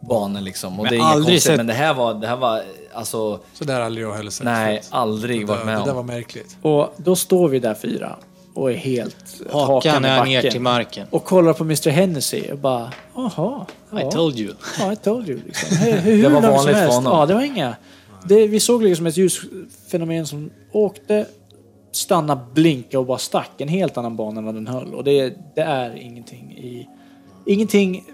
banor liksom. Och Men det är inget aldrig konstigt, sett- men det här var, det här var alltså, Så där har aldrig jag heller sett nej, aldrig det, varit där- med det där var om. märkligt. Och då står vi där fyra och är helt Hakan i är ner till marken. Och kollar på Mr Hennessy och bara, jaha. I Ja, told you. ja, I told you. Liksom. Hur, hur Det var vanligt för honom. Ja, det var inga. Det, vi såg liksom ett ljusfenomen som åkte, stannade, blinkade och bara stack. En helt annan bana än vad den höll. Och det, det är ingenting i... Ingenting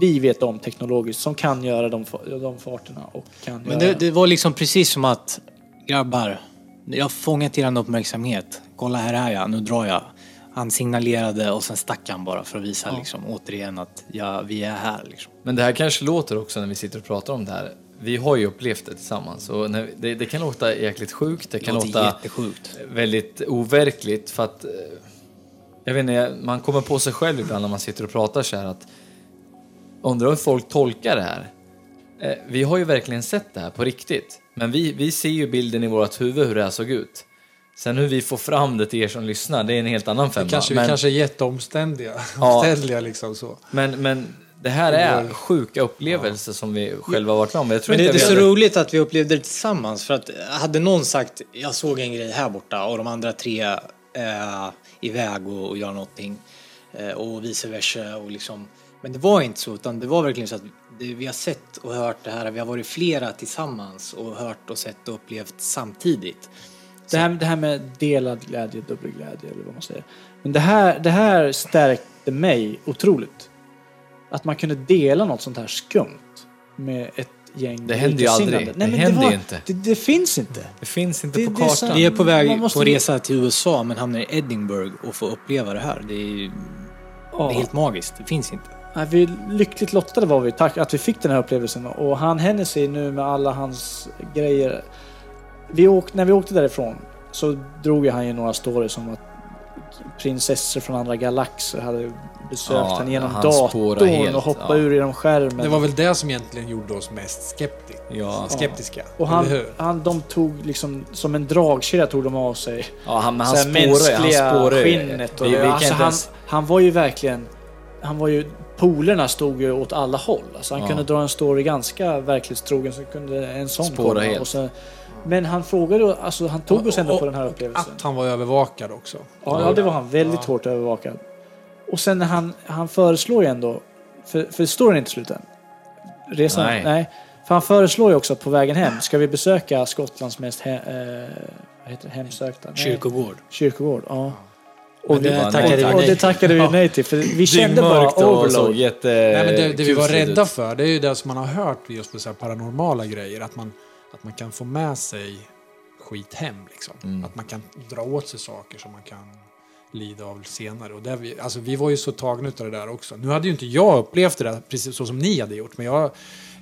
vi vet om teknologiskt som kan göra de, de farterna och kan Men göra... det, det var liksom precis som att grabbar, jag har fångat er uppmärksamhet. Kolla här är jag, nu drar jag. Han signalerade och sen stack han bara för att visa liksom, återigen att ja, vi är här. Liksom. Men det här kanske låter också när vi sitter och pratar om det här. Vi har ju upplevt det tillsammans och det, det kan låta jäkligt sjukt. Det kan låter låta jättesjukt. väldigt overkligt för att eh, jag vet inte, man kommer på sig själv ibland när man sitter och pratar så här att undrar hur folk tolkar det här. Eh, Vi har ju verkligen sett det här på riktigt, men vi, vi ser ju bilden i vårt huvud hur det här såg ut. Sen hur vi får fram det till er som lyssnar, det är en helt annan femma. Kanske, men, Vi kanske är jätteomständiga. Ja. Liksom så. men, men det här är sjuka upplevelser som vi själva har varit med om. Jag tror Men det, inte det är så hade- roligt att vi upplevde det tillsammans. För att hade någon sagt jag såg en grej här borta och de andra tre eh, iväg och, och gör någonting eh, och vice versa. Och liksom, men det var inte så utan det var verkligen så att det, vi har sett och hört det här. Vi har varit flera tillsammans och hört och sett och upplevt samtidigt. Det här, det här med delad glädje, dubbel glädje eller vad man säger. Men det här, det här stärkte mig otroligt. Att man kunde dela något sånt här skumt med ett gäng Det händer ju aldrig. likasinnade. Det men händer var, ju inte. Det, det finns inte. Det finns inte Det- på det är kartan. sant. Vi är på väg måste- på resa till USA men hamnar i Edinburgh och får uppleva det här. Det är, ju- Ja. det är helt magiskt. Det finns inte. Nej, vi lyckligt lottade var vi, tack att vi fick den här upplevelsen. Och han Hennessy nu med alla hans grejer. Vi åk, när vi åkte därifrån så drog han ju några stories om att prinsessor från andra galaxer hade besökt Ja, han genom han datorn helt, och hoppat ja. ur genom skärmen. Det var väl det som egentligen gjorde oss mest skepti- Ja. skeptiska. och han, han, de tog liksom, som en dragkedja tog de av sig Ja, han, men han. Han mänskliga ju. skinnet. Och, Vi, vi alltså han, ens... han var ju verkligen, han var ju, polerna stod ju åt alla håll. Alltså han Ja. kunde dra en story ganska verklighetstrogen så kunde en sån Spåra komma. helt. Och så, men han frågade, alltså han tog oss ändå Och- på den här och upplevelsen. Att han var övervakad också. Ja, ja, det var han. Väldigt hårt övervakad. Och sen när han, han föreslår ju ändå, för, för står det inte slut än? Resan? Nej. Nej. För han föreslår ju också att på vägen hem ska vi besöka Skottlands mest he, eh, vad heter det, hemsökta? Nej. Kyrkogård. Kyrkogård, ja. Men det vi- tackade vi och, och det nej. tackade vi nej till, för vi kände bara och overload. jätte... Nej, men det, det vi var rädda för, det är ju det som man har hört just på så här paranormala grejer. Att man, att man kan få med sig skit hem. Liksom. Mm. Att man kan dra åt sig saker som man kan lida av senare. Och där vi, alltså, vi var ju så tagna av det där också. Nu hade ju inte jag upplevt det där precis så som ni hade gjort. Men jag,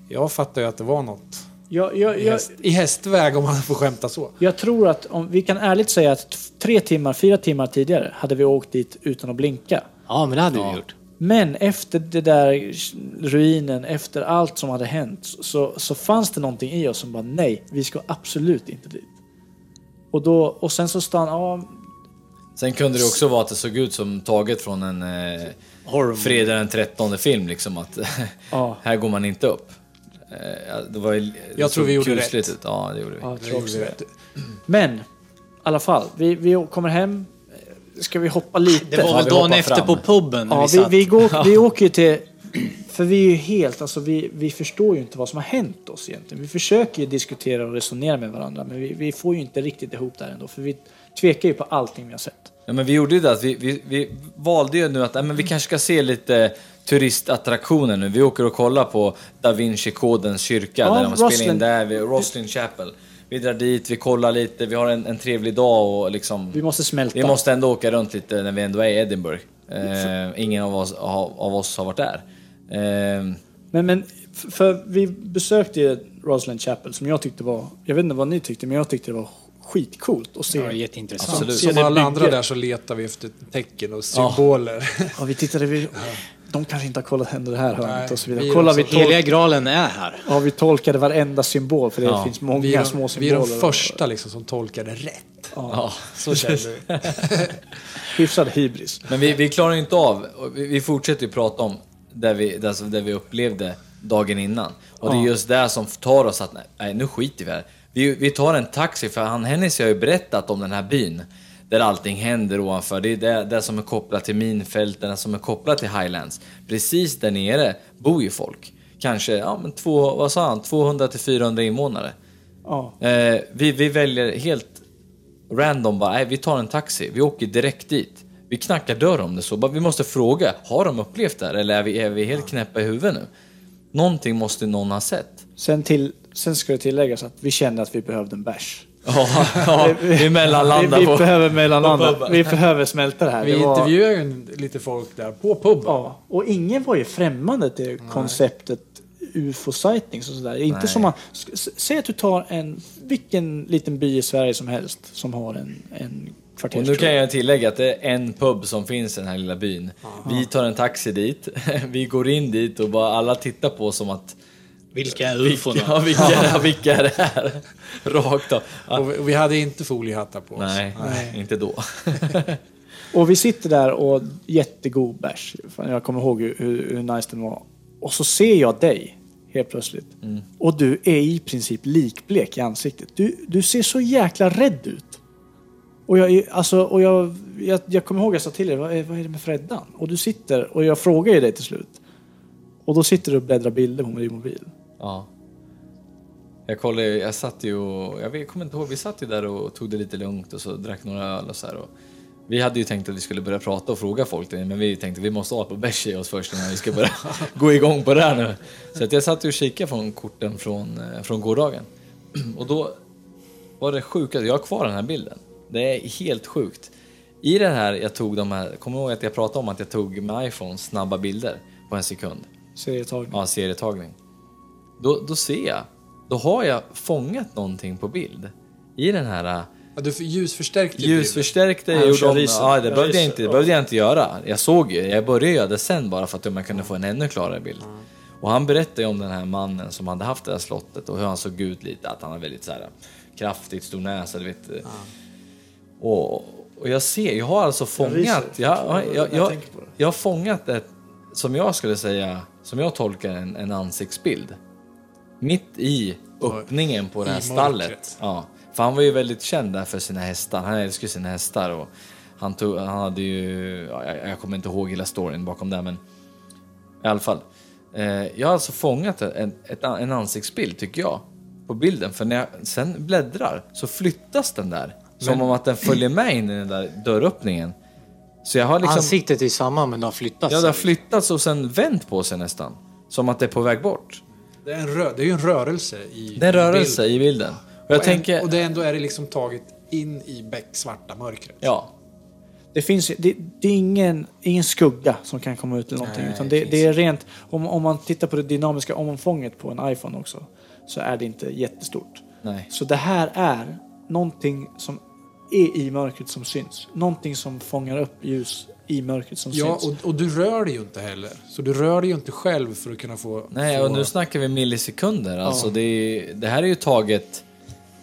jag fattar ju att det var något. Jag, jag, I, jag, häst, I hästväg om man får skämta så. jag tror att om vi kan ärligt säga att tre timmar, fyra timmar tidigare hade vi åkt dit utan att blinka. Ja, men det hade vi gjort. Men efter det där ruinen, efter allt som hade hänt, så, så fanns det någonting i oss som bara nej, vi ska absolut inte dit. Och, då, och sen så stann, ja, Sen kunde det också vara att det såg ut som taget från en eh, Horror. fredag den 13 film liksom att Ja. här går man inte upp. Eh, det var, det Jag tror vi gjorde rätt. Ut. Ja, det gjorde vi. ja jag Det gjorde vi. Men, i alla fall, vi, vi kommer hem. Ska vi hoppa lite? Det var väl dagen efter fram. på puben Ja, vi vi, vi, går, vi åker ju till... För vi är ju helt, alltså vi, vi förstår ju inte vad som har hänt oss egentligen. Vi försöker ju diskutera och resonera med varandra men vi, vi får ju inte riktigt ihop det här ändå. För vi tvekar ju på allting vi har sett. Ja, men vi gjorde ju det att vi, vi, vi valde ju nu att nej, men vi kanske ska se lite turistattraktioner nu. Vi åker och kollar på Da Vinci-kodens kyrka Ja, där de spelar in där, vid Roslin Chapel. Vi drar dit, vi kollar lite, vi har en, en trevlig dag och liksom... Vi måste smälta. Vi måste ändå åka runt lite när vi ändå är i Edinburgh. Eh, ingen av oss, av, av oss har varit där. Eh, Men, men för vi besökte ju Rosalind Chapel som jag tyckte var, jag vet inte vad ni tyckte, men jag tyckte det var skitcoolt att se. Ja, jätteintressant. Absolut. Som alla andra där så letar vi efter tecken och symboler. Ja, vi tittade, vi, de kanske inte har kollat ändå det här hörnet och så vidare. vi Kolla, de vi, som- tol- Heliga graalen är här. ja, vi tolkade varenda symbol för det Ja. finns många Vi är, små de, vi är symboler. de första liksom som tolkar det rätt. ja. Så känner vi. Hyfsad hybris. Men vi, vi klarar inte av, vi, vi fortsätter ju prata om där vi, alltså där vi upplevde dagen innan. Och det är just det som tar oss att, nej, nej nu skiter vi här. Vi, vi tar en taxi, för han Hennessy har ju berättat om den här byn. Där allting händer ovanför. Det är det, det som är kopplat till minfälten, det som är kopplat till Highlands. Precis där nere bor ju folk. Kanske, ja men två, vad sa han, 200 till 400 invånare. Ja. Eh, vi, vi väljer helt random bara, nej, vi tar en taxi, vi åker direkt dit. Vi knackar dörr om det så, bara, vi måste fråga, har de upplevt det här eller är vi, är vi helt knäppa i huvudet nu? Någonting måste någon ha sett. Sen, till, sen ska det tilläggas att vi kände att vi behövde en bärs. Ja, ja vi mellanlandar vi, vi på... behöver mellanlanda. Vi behöver smälta det här. Vi det var, intervjuade ju lite folk där på puben. ja, och ingen var ju främmande till konceptet ufo-sightings och sådär. Inte Nej. som man, säg att du tar en, vilken liten by i Sverige som helst som har en, en Och nu kan jag tillägga att det är en pub som finns i den här lilla byn. Vi tar en taxi dit, vi går in dit och bara alla tittar på oss som att Vilka är vilka, ufona? ja, vilka, är- vilka är det här? Rakt av. Ja, Och vi, och vi hade inte foliehattar på oss. nej, inte då. Och vi sitter där och jättegod bärs. Jag kommer ihåg hur, hur, nice den var. Och så ser jag dig helt plötsligt. Och du är i princip likblek i ansiktet. Du, du ser så jäkla rädd ut. Och, jag, alltså, och jag, jag, jag kommer ihåg att jag sa till dig, vad är, vad är det med Freddan? Och du sitter, och jag frågar ju dig till slut. Och då sitter du och bläddrar bilder på min mobil. Ja. Jag kollade, jag satt ju och, jag, vet, jag kommer inte ihåg, vi satt ju där och tog det lite lugnt och så drack några öl och så här. Och vi hade ju tänkt att vi skulle börja prata och fråga folk men vi tänkte att vi måste ha på bärs i oss först innan vi ska börja gå igång på det här nu. Så att jag satt och kikade från korten från, eh, från gårdagen. Och då var det sjukaste, jag har kvar den här bilden. Det är helt sjukt. I den här, jag tog de här, kommer ihåg att jag pratade om att jag tog med iPhone snabba bilder på en sekund? Serietagning. Ja, serietagning. Då, då ser jag, då har jag fångat någonting på bild. I den här äh, Ja, du ljusförstärkte ljusförstärkte Ja, jag gjorde om, ja, det Ja, behövde jag inte, det ja. behövde jag inte göra. Jag såg ju, jag började göra det sen bara för att man kunde få en ännu klarare bild. Och han berättade ju om den här mannen som hade haft det här slottet och hur han såg ut lite, att han har väldigt så här kraftigt stor näsa, du vet. Och, och jag ser, jag har alltså fångat, jag, jag, jag, Jag jag har fångat ett, som jag skulle säga, som jag tolkar en, en ansiktsbild. Mitt i öppningen på det här stallet. Ja, för han var ju väldigt känd där för sina hästar. Han älskar ju sina hästar och han, tog, han hade ju, ja, jag, jag kommer inte ihåg hela storyn bakom det men i alla fall. Eh, jag har alltså fångat en, ett, en ansiktsbild tycker jag på bilden för när jag sen bläddrar så flyttas den där. Som om att den följer med in i den där dörröppningen. Så jag har liksom... Ansiktet är samma men det har flyttats. Ja, det har flyttats och sen vänt på sig nästan. Som att det är på väg bort. Det är, en rö- det är ju en rörelse i Det är en rörelse bilden. i bilden. Och jag och, tänker... en, och det ändå är det liksom taget in i becksvarta mörkret. Ja. Det finns det, det är ingen, ingen skugga som kan komma ut eller någonting. Nej, utan det det är rent, om, om man tittar på det dynamiska omfånget på en iPhone också. så är det inte jättestort. Nej. Så det här är någonting som är i mörkret som syns. Någonting som fångar upp ljus i mörkret som Ja, syns. och, och du rör dig ju inte heller. Så du rör dig ju inte själv för att kunna få... Nej, få... och nu snackar vi millisekunder. Alltså det, är, det här är ju taget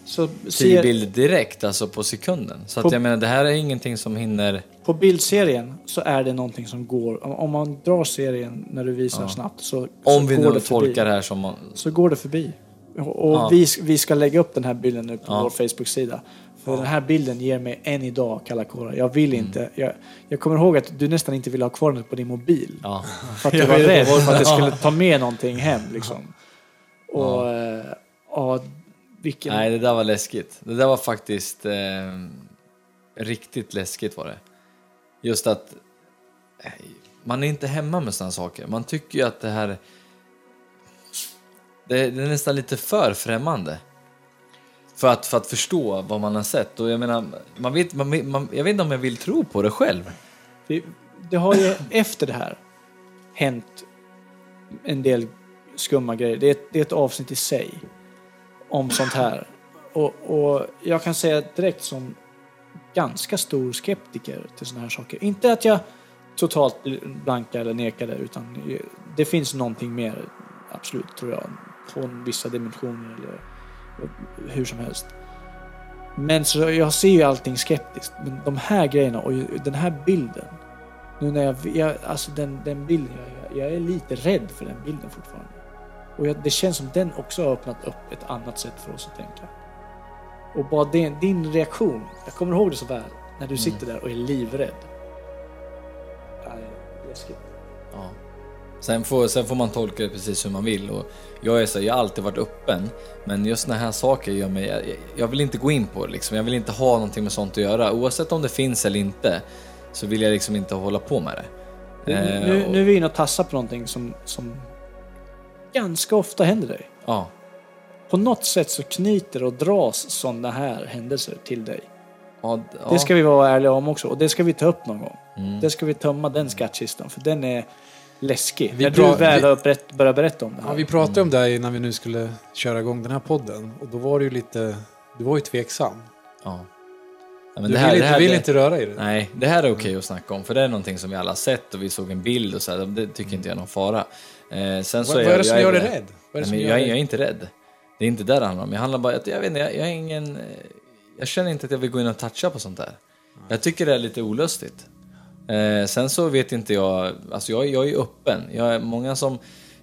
Så ser, bilder direkt, alltså på sekunden. Så att På- jag menar, det här är ingenting som hinner... på bildserien så är det någonting som går. Om- man drar serien när du visar snabbt så, så Om vi går nu det förbi. tolkar det här som... man- Så går det förbi. Och, och Ja. vi, vi ska lägga upp den här bilden nu på Ja. vår Facebook-sida. För den här bilden ger mig än idag kalla kårar. Jag vill Mm. inte. Jag, jag kommer ihåg att du nästan inte ville ha kvar den på din mobil. Ja. För att du var rädd för att det skulle ta med någonting hem liksom. Och ja, ja vilken... Nej, det där var läskigt. Det där var faktiskt eh, riktigt läskigt var det. Just att eh, man är inte hemma med sådana saker. Man tycker ju att det här... Det, det är nästan lite för främmande. För att, för att förstå vad man har sett. Och jag menar, man vet, man, man, jag vet inte om jag vill tro på det själv. Det, det har ju efter det här hänt en del skumma grejer. Det är, ett, det är ett avsnitt i sig om sånt här. Och, och jag kan säga direkt som ganska stor skeptiker till såna här saker. Inte att jag totalt blankar eller nekar det utan det finns någonting mer, absolut tror jag, på vissa dimensioner eller hur som helst. Men så jag ser ju allting skeptiskt. Men de här grejerna och den här bilden. Nu när jag, jag alltså den, den bilden, jag, jag är lite rädd för den bilden fortfarande. Och jag, det känns som den också har öppnat upp ett annat sätt för oss att tänka. Och bara din, din reaktion, jag kommer ihåg det så väl, när du sitter där och är livrädd. Nej, läskigt. Ja. Sen, får, sen får man tolka det precis hur man vill. Och jag, är så, jag har alltid varit öppen, men just såna här saker gör mig... Jag, jag vill inte gå in på det. Liksom. Jag vill inte ha någonting med sånt att göra. Oavsett om det finns eller inte, så vill jag liksom inte hålla på med det. Eh, nu, nu är vi inne och tassar på någonting som, som ganska ofta händer dig. Ja, På något sätt så knyter och dras sådana här händelser till dig. ja. Det ska vi vara ärliga om också och det ska vi ta upp någon gång. Mm. Det ska vi tömma den skattkistan för den är läskig. Vi När du väl har berätt, börjat berätta om det Ja, här. vi pratade om det här innan vi nu skulle köra igång den här podden. Och då var det ju lite... Du var ju tveksam. ja. Ja, men Du det här- vill, det inte, här- du vill det- inte röra i det. Nej, det här är okej att snacka om för det är någonting som vi alla har sett och vi såg en bild och så här, det tycker inte jag är någon fara. Eh, sen så Vad, är vad är jag, det som jag gör dig är- rädd? Vad är Nej, jag, jag är inte rädd. Det är inte det det handlar om. Jag handlar bara att jag vet inte, jag, jag är ingen... eh, Jag känner inte att jag vill gå in och toucha på sånt där. Jag tycker det är lite olustigt. Eh, sen så vet inte jag, alltså jag, jag är öppen. Jag är många som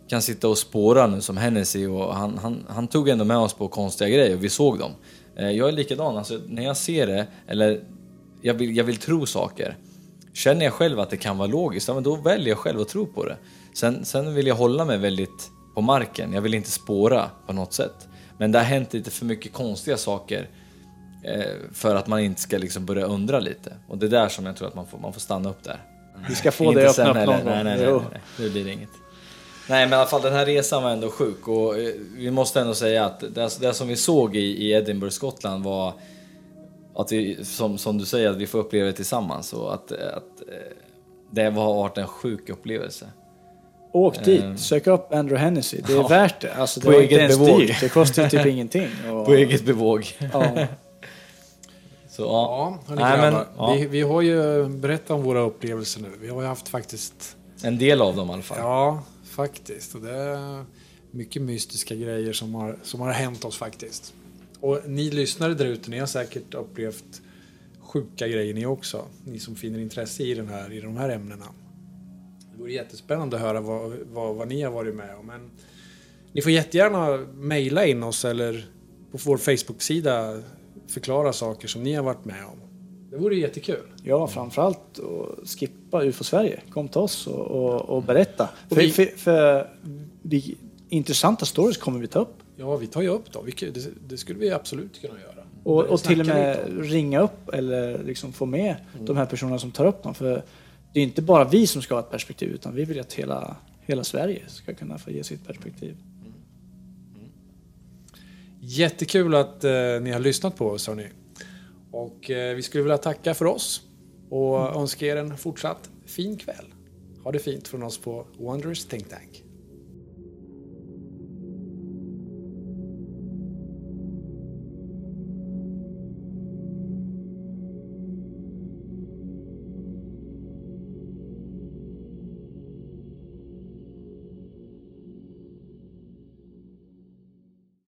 kan sitta och spåra nu som Hennessy och han, han, han tog ändå med oss på konstiga grejer och vi såg dem. Eh, jag är likadan, alltså när jag ser det, eller jag vill, jag vill tro saker. Känner jag själv att det kan vara logiskt, ja, men då väljer jag själv att tro på det. Sen, sen vill jag hålla mig väldigt på marken, jag vill inte spåra på något sätt. Men det har hänt lite för mycket konstiga saker för att man inte ska liksom börja undra lite. Och det är där som jag tror att man får, man får stanna upp där. Vi ska få det att öppna upp någon nej, gång. nej, nej, Jo. nej, nej, det blir inget. Nej men i alla fall den här resan var ändå sjuk och eh, vi måste ändå säga att det, det som vi såg i, i Edinburgh, Skottland var att vi, som, som du säger, att vi får uppleva det tillsammans och att, att eh, det har varit en sjuk upplevelse. Åk dit, sök upp Andrew Hennessy. Det är Ja. värt det. Alltså, det På var inte eget ens bevåg. dyrt. Det kostar typ ingenting. Och, På eget bevåg. ja. Så ja. Ja, Nej, men, grabbar. ja. vi, vi har ju berättat om våra upplevelser nu. Vi har ju haft faktiskt... En del av dem i alla fall. Ja, faktiskt. Och det är mycket mystiska grejer som har, som har hänt oss faktiskt. Och ni lyssnare där ute, ni har säkert upplevt sjuka grejer ni också. Ni som finner intresse i, den här, i de här ämnena. Det vore jättespännande att höra vad, vad, vad ni har varit med om. Men ni får jättegärna mejla in oss eller på vår Facebook-sida förklara saker som ni har varit med om. Det vore jättekul. ja, framförallt att skippa UFO Sverige. Kom till oss och, och, och berätta. Och för, vi- för, för vi, intressanta stories kommer vi ta upp. Ja, vi tar ju upp dem. Det, det skulle vi absolut kunna göra. Och, och till och med ringa upp eller liksom få med de här personerna som tar upp dem. För det är inte bara vi som ska ha ett perspektiv utan vi vill att hela, hela Sverige ska kunna få ge sitt perspektiv. Jättekul att eh, ni har lyssnat på oss hörni. Och eh, vi skulle vilja tacka för oss och önska er en fortsatt fin kväll. Ha det fint från oss på Wonders Think Tank.